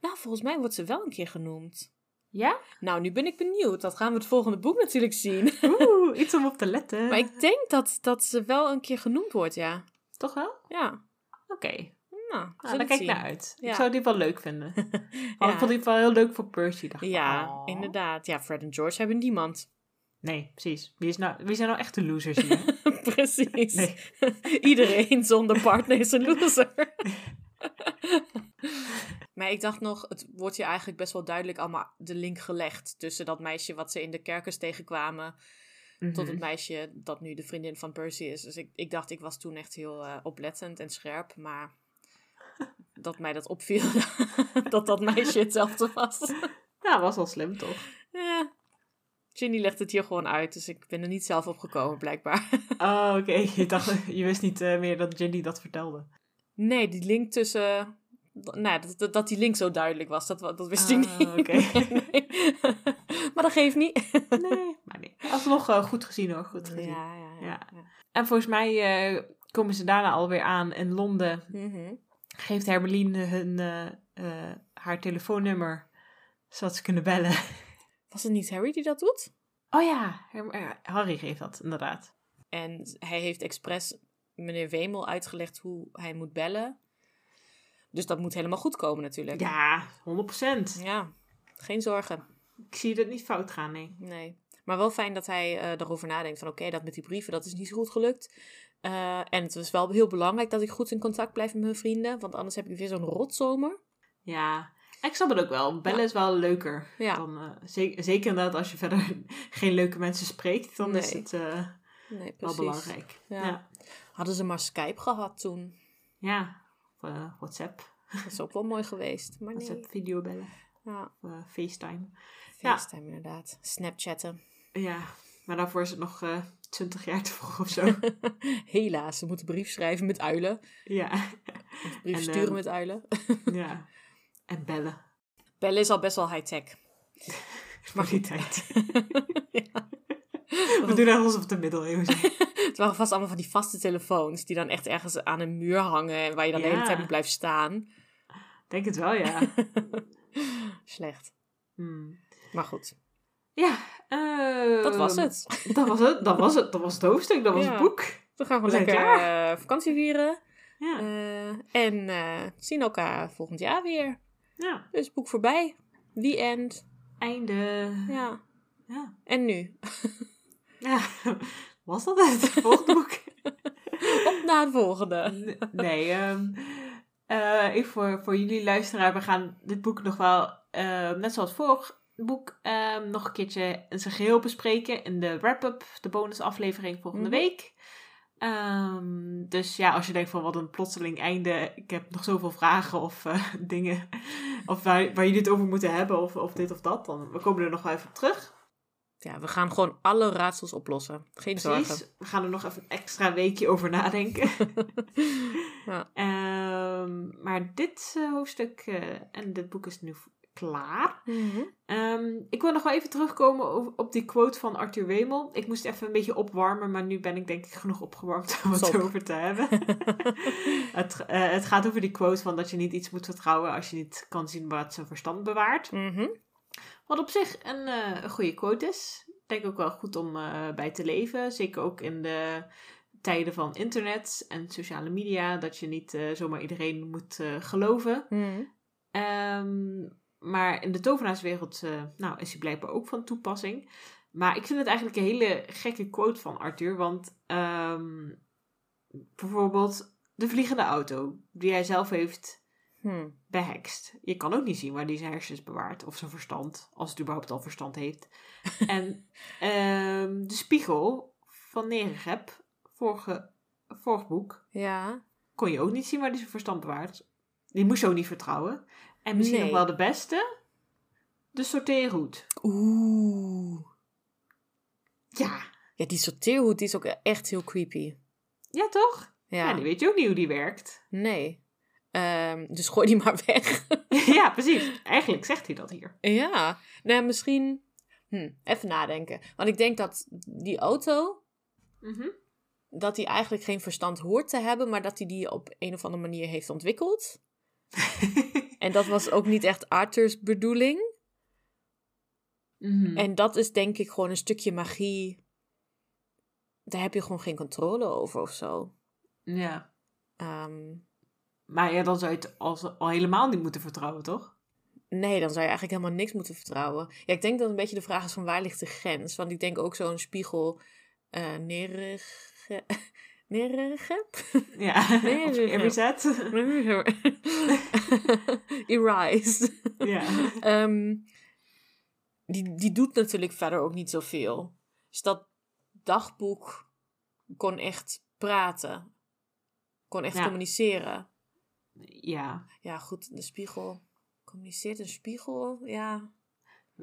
Nou, volgens mij wordt ze wel een keer genoemd. Ja? Nou, nu ben ik benieuwd. Dat gaan we het volgende boek natuurlijk zien. Oeh, iets om op te letten. Maar ik denk dat, dat ze wel een keer genoemd wordt, ja. Toch wel? Ja. Oké. Nou, Nou, daar het kijk ik naar uit. Ik zou die wel leuk vinden. Ja. ik vond die wel heel leuk voor Percy. Dacht ik, Ja, oh. inderdaad. Ja, Fred en George hebben niemand. Nee, precies. Wie, is nou, wie zijn nou echt de losers hier? Precies. Iedereen zonder partner is een loser. maar ik dacht nog, het wordt hier eigenlijk best wel duidelijk allemaal de link gelegd tussen dat meisje wat ze in de kerkers tegenkwamen tot Mhm. het meisje dat nu de vriendin van Percy is. Dus ik, ik dacht, ik was toen echt heel eh, oplettend en scherp, maar dat mij dat opviel dat dat meisje hetzelfde was. Ja, was wel slim toch? ja. Ginny legt het hier gewoon uit, dus ik ben er niet zelf op gekomen, blijkbaar. Oh, oké. Je, dacht, je wist niet eh, meer dat Ginny dat vertelde. Nee, die link tussen. Nou, dat, dat, dat die link zo duidelijk was, dat, dat wist ik Ah, niet. oké. Nee. maar dat geeft niet. Nee, maar nee. Alsnog eh, goed gezien hoor, goed gezien. Ja, ja, ja. Ja. ja. En volgens mij eh, komen ze daarna alweer aan in Londen. Mhm. Geeft Hermeline hun, eh, haar telefoonnummer, zodat ze kunnen bellen. Was het niet Harry die dat doet? Oh ja, Harry geeft dat, inderdaad. En hij heeft expres meneer Wemel uitgelegd hoe hij moet bellen. Dus dat moet helemaal goed komen natuurlijk. Ja, 100%. Ja, geen zorgen. Ik zie het niet fout gaan, nee. Nee. Maar wel fijn dat hij eh erover nadenkt van oké, dat met die brieven, dat is niet zo goed gelukt. Eh, en het was wel heel belangrijk dat ik goed in contact blijf met mijn vrienden. Want anders heb ik weer zo'n rotzomer. Ja, Ik snap het ook wel. Bellen is wel leuker. Ja. Dan, eh, zeker, zeker inderdaad als je verder geen leuke mensen spreekt, dan is het Nee, wel belangrijk. Ja. Ja. Hadden ze maar Skype gehad toen. Ja. Of, eh, WhatsApp. Dat is ook wel mooi geweest. Maar nee. WhatsApp videobellen. Ja, Of eh, FaceTime. Ja. FaceTime inderdaad. Snapchatten. Ja. Maar daarvoor is het nog eh 20 jaar te vroeg of zo. Helaas, ze moeten brief schrijven met uilen. ja. Brief En, sturen ehm, met uilen. ja. En bellen. Bellen is al best wel high-tech. Maar die tijd. ja. We doen net alsof het de middeleeuwen zijn. Het waren vast allemaal van die vaste telefoons die dan echt ergens aan een muur hangen en waar je dan de hele tijd moet blijven staan. Denk het wel, ja. Slecht. Hmm. Maar goed, Ja. dat was het. Dat was het. Dat was het. Dat was het hoofdstuk. Dat was Ja. het boek. We gaan We gewoon zijn lekker eh, vakantie vieren. Ja. Eh, en eh, zien elkaar volgend jaar weer. ja. Dus boek voorbij. The end. Einde. Ja. Ja. En nu? Ja. Was dat het? Volgende boek? Op naar het volgende. Nee, ehm, eh, even voor, voor jullie luisteraar. We gaan dit boek nog wel, eh, net zoals vorig boek, ehm, nog een keertje in zijn geheel bespreken. In de wrap-up, de bonusaflevering volgende Mhm. week. Ehm, dus ja, als je denkt van wat een plotseling einde. Ik heb nog zoveel vragen of eh, dingen. Of waar, waar jullie het over moeten hebben. Of, of dit of dat. Dan we komen er nog wel even op terug. Ja, we gaan gewoon alle raadsels oplossen. Geen zorgen. Precies. We gaan er nog even een extra weekje over nadenken. Ja. Ehm, maar dit eh, hoofdstuk eh, en dit boek is nu klaar. Mhm. Ehm, ik wil nog wel even terugkomen op, die quote van Arthur Wemel. Ik moest even een beetje opwarmen, maar nu ben ik denk ik genoeg opgewarmd om het over te hebben. het, eh, het gaat over die quote van dat je niet iets moet vertrouwen als je niet kan zien wat zijn verstand bewaart. Mhm. Wat op zich een, een goede quote is. Ik denk ook wel goed om eh, bij te leven. Zeker ook in de tijden van internet en sociale media. Dat je niet eh, zomaar iedereen moet geloven. Mhm. Ehm, maar in de tovenaarswereld nou, is hij blijkbaar ook van toepassing. Maar ik vind het eigenlijk een hele gekke quote van Arthur. Want ehm, bijvoorbeeld de vliegende auto die hij zelf heeft Hm. behekst. Je kan ook niet zien waar hij zijn hersens bewaart. Of zijn verstand. Als het überhaupt al verstand heeft. en ehm, de spiegel van Nerigep, vorige, vorig boek, Ja. kon je ook niet zien waar hij zijn verstand bewaart. Die moest je ook niet vertrouwen. En misschien Nee. nog wel de beste. De sorteerhoed. Oeh. Ja. Ja, die sorteerhoed die is ook echt heel creepy. Ja, toch? Ja. Ja. die weet je ook niet hoe die werkt. Nee. Ehm, dus gooi die maar weg. ja, precies. Eigenlijk zegt hij dat hier. ja. Nou, misschien... Hm, even nadenken. Want ik denk dat die auto... Mhm. dat hij eigenlijk geen verstand hoort te hebben... maar dat hij die op een of andere manier heeft ontwikkeld. En dat was ook niet echt Arthur's bedoeling. Mhm. En dat is denk ik gewoon een stukje magie. Daar heb je gewoon geen controle over of zo. Ja. Ehm, Maar ja, dan zou je het al helemaal niet moeten vertrouwen, toch? nee, dan zou je eigenlijk helemaal niks moeten vertrouwen. Ja, ik denk dat een beetje de vraag is van waar ligt de grens? Want ik denk ook zo'n spiegel uh, neerige... Neerige? Ja, Nee, of nee, nee. reset. Erased. ja. Ehm, die, die doet natuurlijk verder ook niet zoveel. Dus dat dagboek kon echt praten. Kon echt Ja. communiceren. Ja. Ja, goed, de spiegel. Communiceert een spiegel? Ja.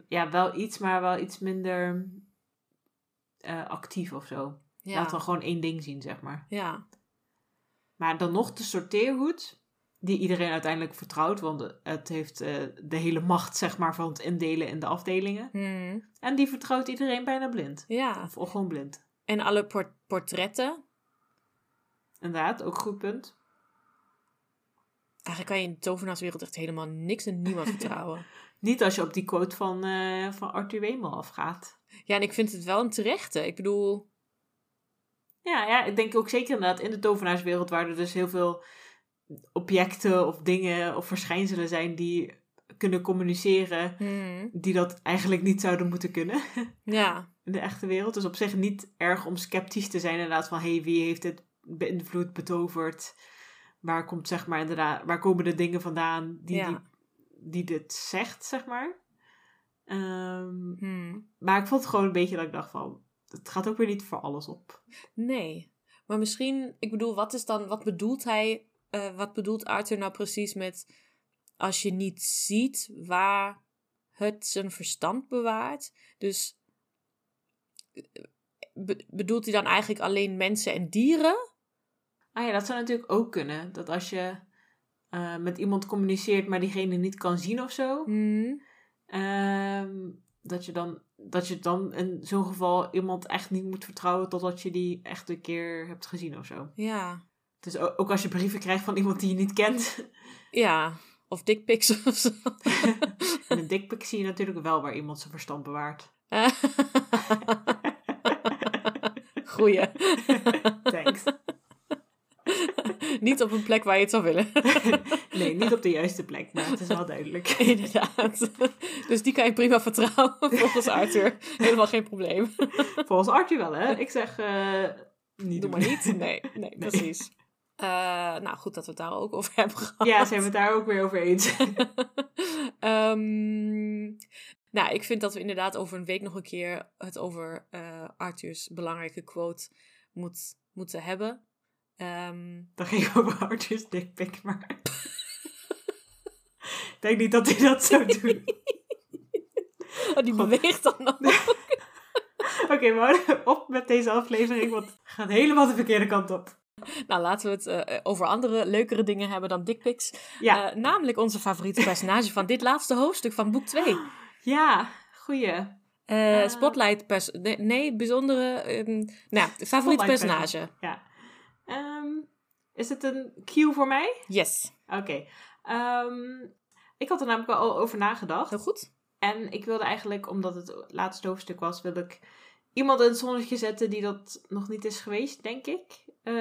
Ja, wel iets, maar wel iets minder eh, actief of zo. Ja. Laat dan gewoon één ding zien, zeg maar. ja. Maar dan nog de sorteerhoed, die iedereen uiteindelijk vertrouwt, want het heeft eh, de hele macht, zeg maar, van het indelen in de afdelingen. Hmm. En die vertrouwt iedereen bijna blind. Ja. Of gewoon blind. En alle por- portretten. Inderdaad, ook goed punt. Eigenlijk kan je in de tovenaarswereld echt helemaal niks en niemand vertrouwen. Niet als je op die quote van, eh, van Arthur Wemel afgaat. Ja, en ik vind het wel een terechte. Ik bedoel, Ja, ja, ik denk ook zeker inderdaad in de tovenaarswereld waar er dus heel veel objecten of dingen of verschijnselen zijn die kunnen communiceren, hmm. die dat eigenlijk niet zouden moeten kunnen ja. in de echte wereld. Dus op zich niet erg om sceptisch te zijn inderdaad van hé, hey, wie heeft dit beïnvloed, betoverd? Waar komt zeg maar inderdaad, waar komen de dingen vandaan die, Ja. die die dit zegt, zeg maar. Ehm, Hmm. maar ik vond het gewoon een beetje dat ik dacht van... Het gaat ook weer niet voor alles op. Nee. Maar misschien, ik bedoel, wat is dan, wat bedoelt hij, eh, wat bedoelt Arthur nou precies met als je niet ziet waar het zijn verstand bewaart? Dus eh, be- bedoelt hij dan eigenlijk alleen mensen en dieren? Ah ja, dat zou natuurlijk ook kunnen. Dat als je eh, met iemand communiceert, maar diegene niet kan zien of zo... Hmm. Ehm, dat je dan, dat je dan in zo'n geval iemand echt niet moet vertrouwen totdat je die echt een keer hebt gezien of zo. Ja. Dus ook als je brieven krijgt van iemand die je niet kent. Ja. Of dickpics of zo. In een dikpik zie je natuurlijk wel waar iemand zijn verstand bewaart. Goeie. Thanks. Niet op een plek waar je het zou willen. Nee, niet op de juiste plek, maar het is wel duidelijk. Inderdaad. Dus die kan je prima vertrouwen, volgens Arthur. Helemaal geen probleem. Volgens Arthur wel, hè? Ik zeg, eh niet Doe maar niet. Nee, nee, precies. Eh, nou, goed dat we het daar ook over hebben gehad. Ja, zijn we het daar ook weer over eens. Ehm, nou, ik vind dat we inderdaad over een week nog een keer het over eh, Arthur's belangrijke quote moet, moeten hebben. Ehm, Dan ging over Arthur's dikpik, maar... Ik denk niet dat hij dat zou doen. oh, die beweegt dan nog. Oké, maar op met deze aflevering, want het gaat helemaal de verkeerde kant op. Nou, laten we het eh, over andere, leukere dingen hebben dan dickpics. Ja, Eh, namelijk onze favoriete personage van dit laatste hoofdstuk van boek 2. ja, goeie. Eh, spotlight pers nee, nee, bijzondere. ehm, nou, favoriete personage. Ja. Ehm, is het een cue voor mij? Yes. Oké. Ehm, ik had er namelijk al over nagedacht. Heel goed. En ik wilde eigenlijk, omdat het het laatste hoofdstuk was, wil ik iemand in het zonnetje zetten die dat nog niet is geweest, denk ik. Eh,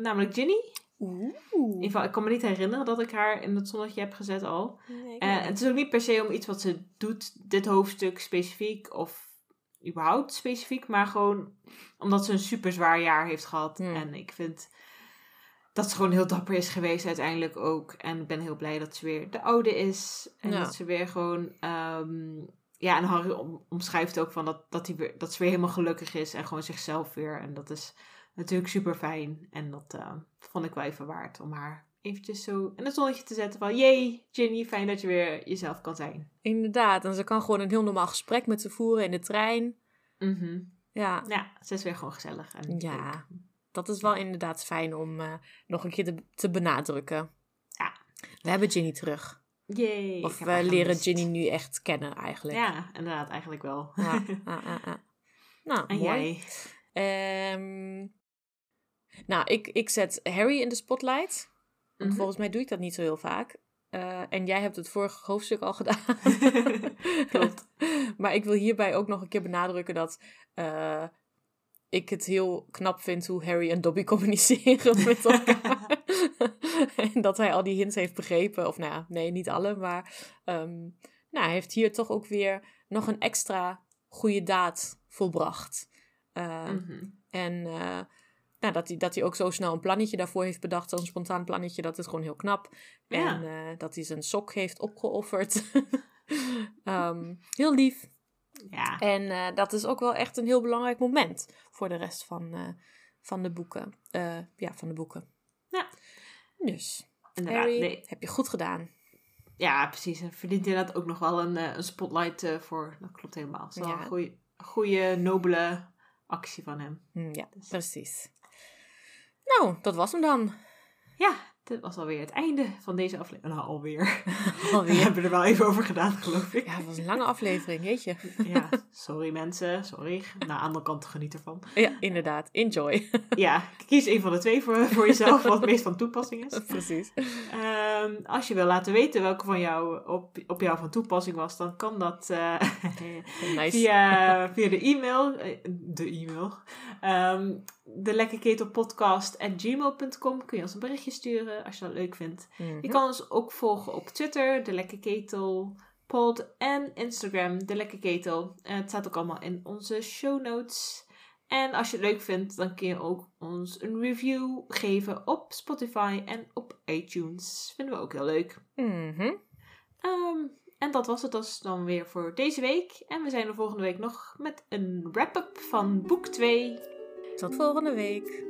namelijk Ginny. Oeh. In ieder geval, ik kan me niet herinneren dat ik haar in het zonnetje heb gezet al. Nee, Eh, het is ook niet per se om iets wat ze doet, dit hoofdstuk specifiek, of überhaupt specifiek, maar gewoon omdat ze een super zwaar jaar heeft gehad. En ik vind dat ze gewoon heel dapper is geweest uiteindelijk ook. En ik ben heel blij dat ze weer de oude is. En Ja. dat ze weer gewoon... ehm, ja, en Harry om- omschrijft ook van dat, dat, hij weer, dat ze weer helemaal gelukkig is en gewoon zichzelf weer. En dat is natuurlijk super fijn. En dat eh, vond ik wel even waard om haar eventjes zo in het zonnetje te zetten van... Jee, Ginny, fijn dat je weer jezelf kan zijn. Inderdaad. En ze kan gewoon een heel normaal gesprek met ze voeren in de trein. Mhm. Ja, Ja, ze is weer gewoon gezellig. En leuk. ja. Dat is wel inderdaad fijn om eh, nog een keer te, te benadrukken. Ja. We hebben Ginny terug. Yay, Of we leren. Ginny nu echt kennen eigenlijk. Ja, inderdaad, eigenlijk wel. Ja, ah, ah, ah. Nou, en mooi. jij? Ehm, nou, ik, ik zet Harry in de spotlight. Want Mhm. volgens mij doe ik dat niet zo heel vaak. Eh, en jij hebt het vorige hoofdstuk al gedaan. Klopt. maar ik wil hierbij ook nog een keer benadrukken dat eh, ik het heel knap vind hoe Harry en Dobby communiceren met elkaar. en dat hij al die hints heeft begrepen. Of nou ja, nee, niet alle. Maar ehm, nou, hij heeft hier toch ook weer nog een extra goede daad volbracht. Eh, Mhm. en nou, dat, hij, dat hij ook zo snel een plannetje daarvoor heeft bedacht, zo'n spontaan plannetje, dat is gewoon heel knap. Ja. En eh, dat hij zijn sok heeft opgeofferd. Ehm, heel lief. Ja. En eh, dat is ook wel echt een heel belangrijk moment voor de rest van, eh, van de boeken. Ja, van de boeken. Ja. Dus, Inderdaad, Harry, nee. heb je goed gedaan. Ja, precies. En verdient inderdaad ook nog wel een, een spotlight voor. Dat klopt helemaal. Het is wel Ja. een goede, goede, nobele actie van hem. Hm, ja, Dus- precies. Nou, dat was hem dan. Ja, dit was alweer het einde van deze aflevering. Nou, alweer. We Alweer. hebben er wel even over gedaan, geloof ik. Ja, het was een lange aflevering, weet je. Ja, sorry mensen, sorry. Nou, aan de andere kant geniet ervan. Ja, inderdaad. Enjoy. Ja, kies een van de twee voor, voor jezelf, wat het meest van toepassing is. precies. Ehm, als je wil laten weten welke van jou op, op jou van toepassing was, dan kan dat eh, Nice. via, via de e-mail. eh, De e-mail. Ehm de lekkerketelpodcast.gmail.com kun je ons een berichtje sturen als je dat leuk vindt. Mhm. Je kan ons ook volgen op Twitter, de Lekkerketel pod en Instagram, de Lekkerketel. Eh, het staat ook allemaal in onze show notes. En als je het leuk vindt, dan kun je ook ons een review geven op Spotify en op iTunes. Vinden we ook heel leuk. Mhm. Ehm, en dat was het dus dan weer voor deze week. En we zijn er volgende week nog met een wrap-up van boek 2. Tot volgende week.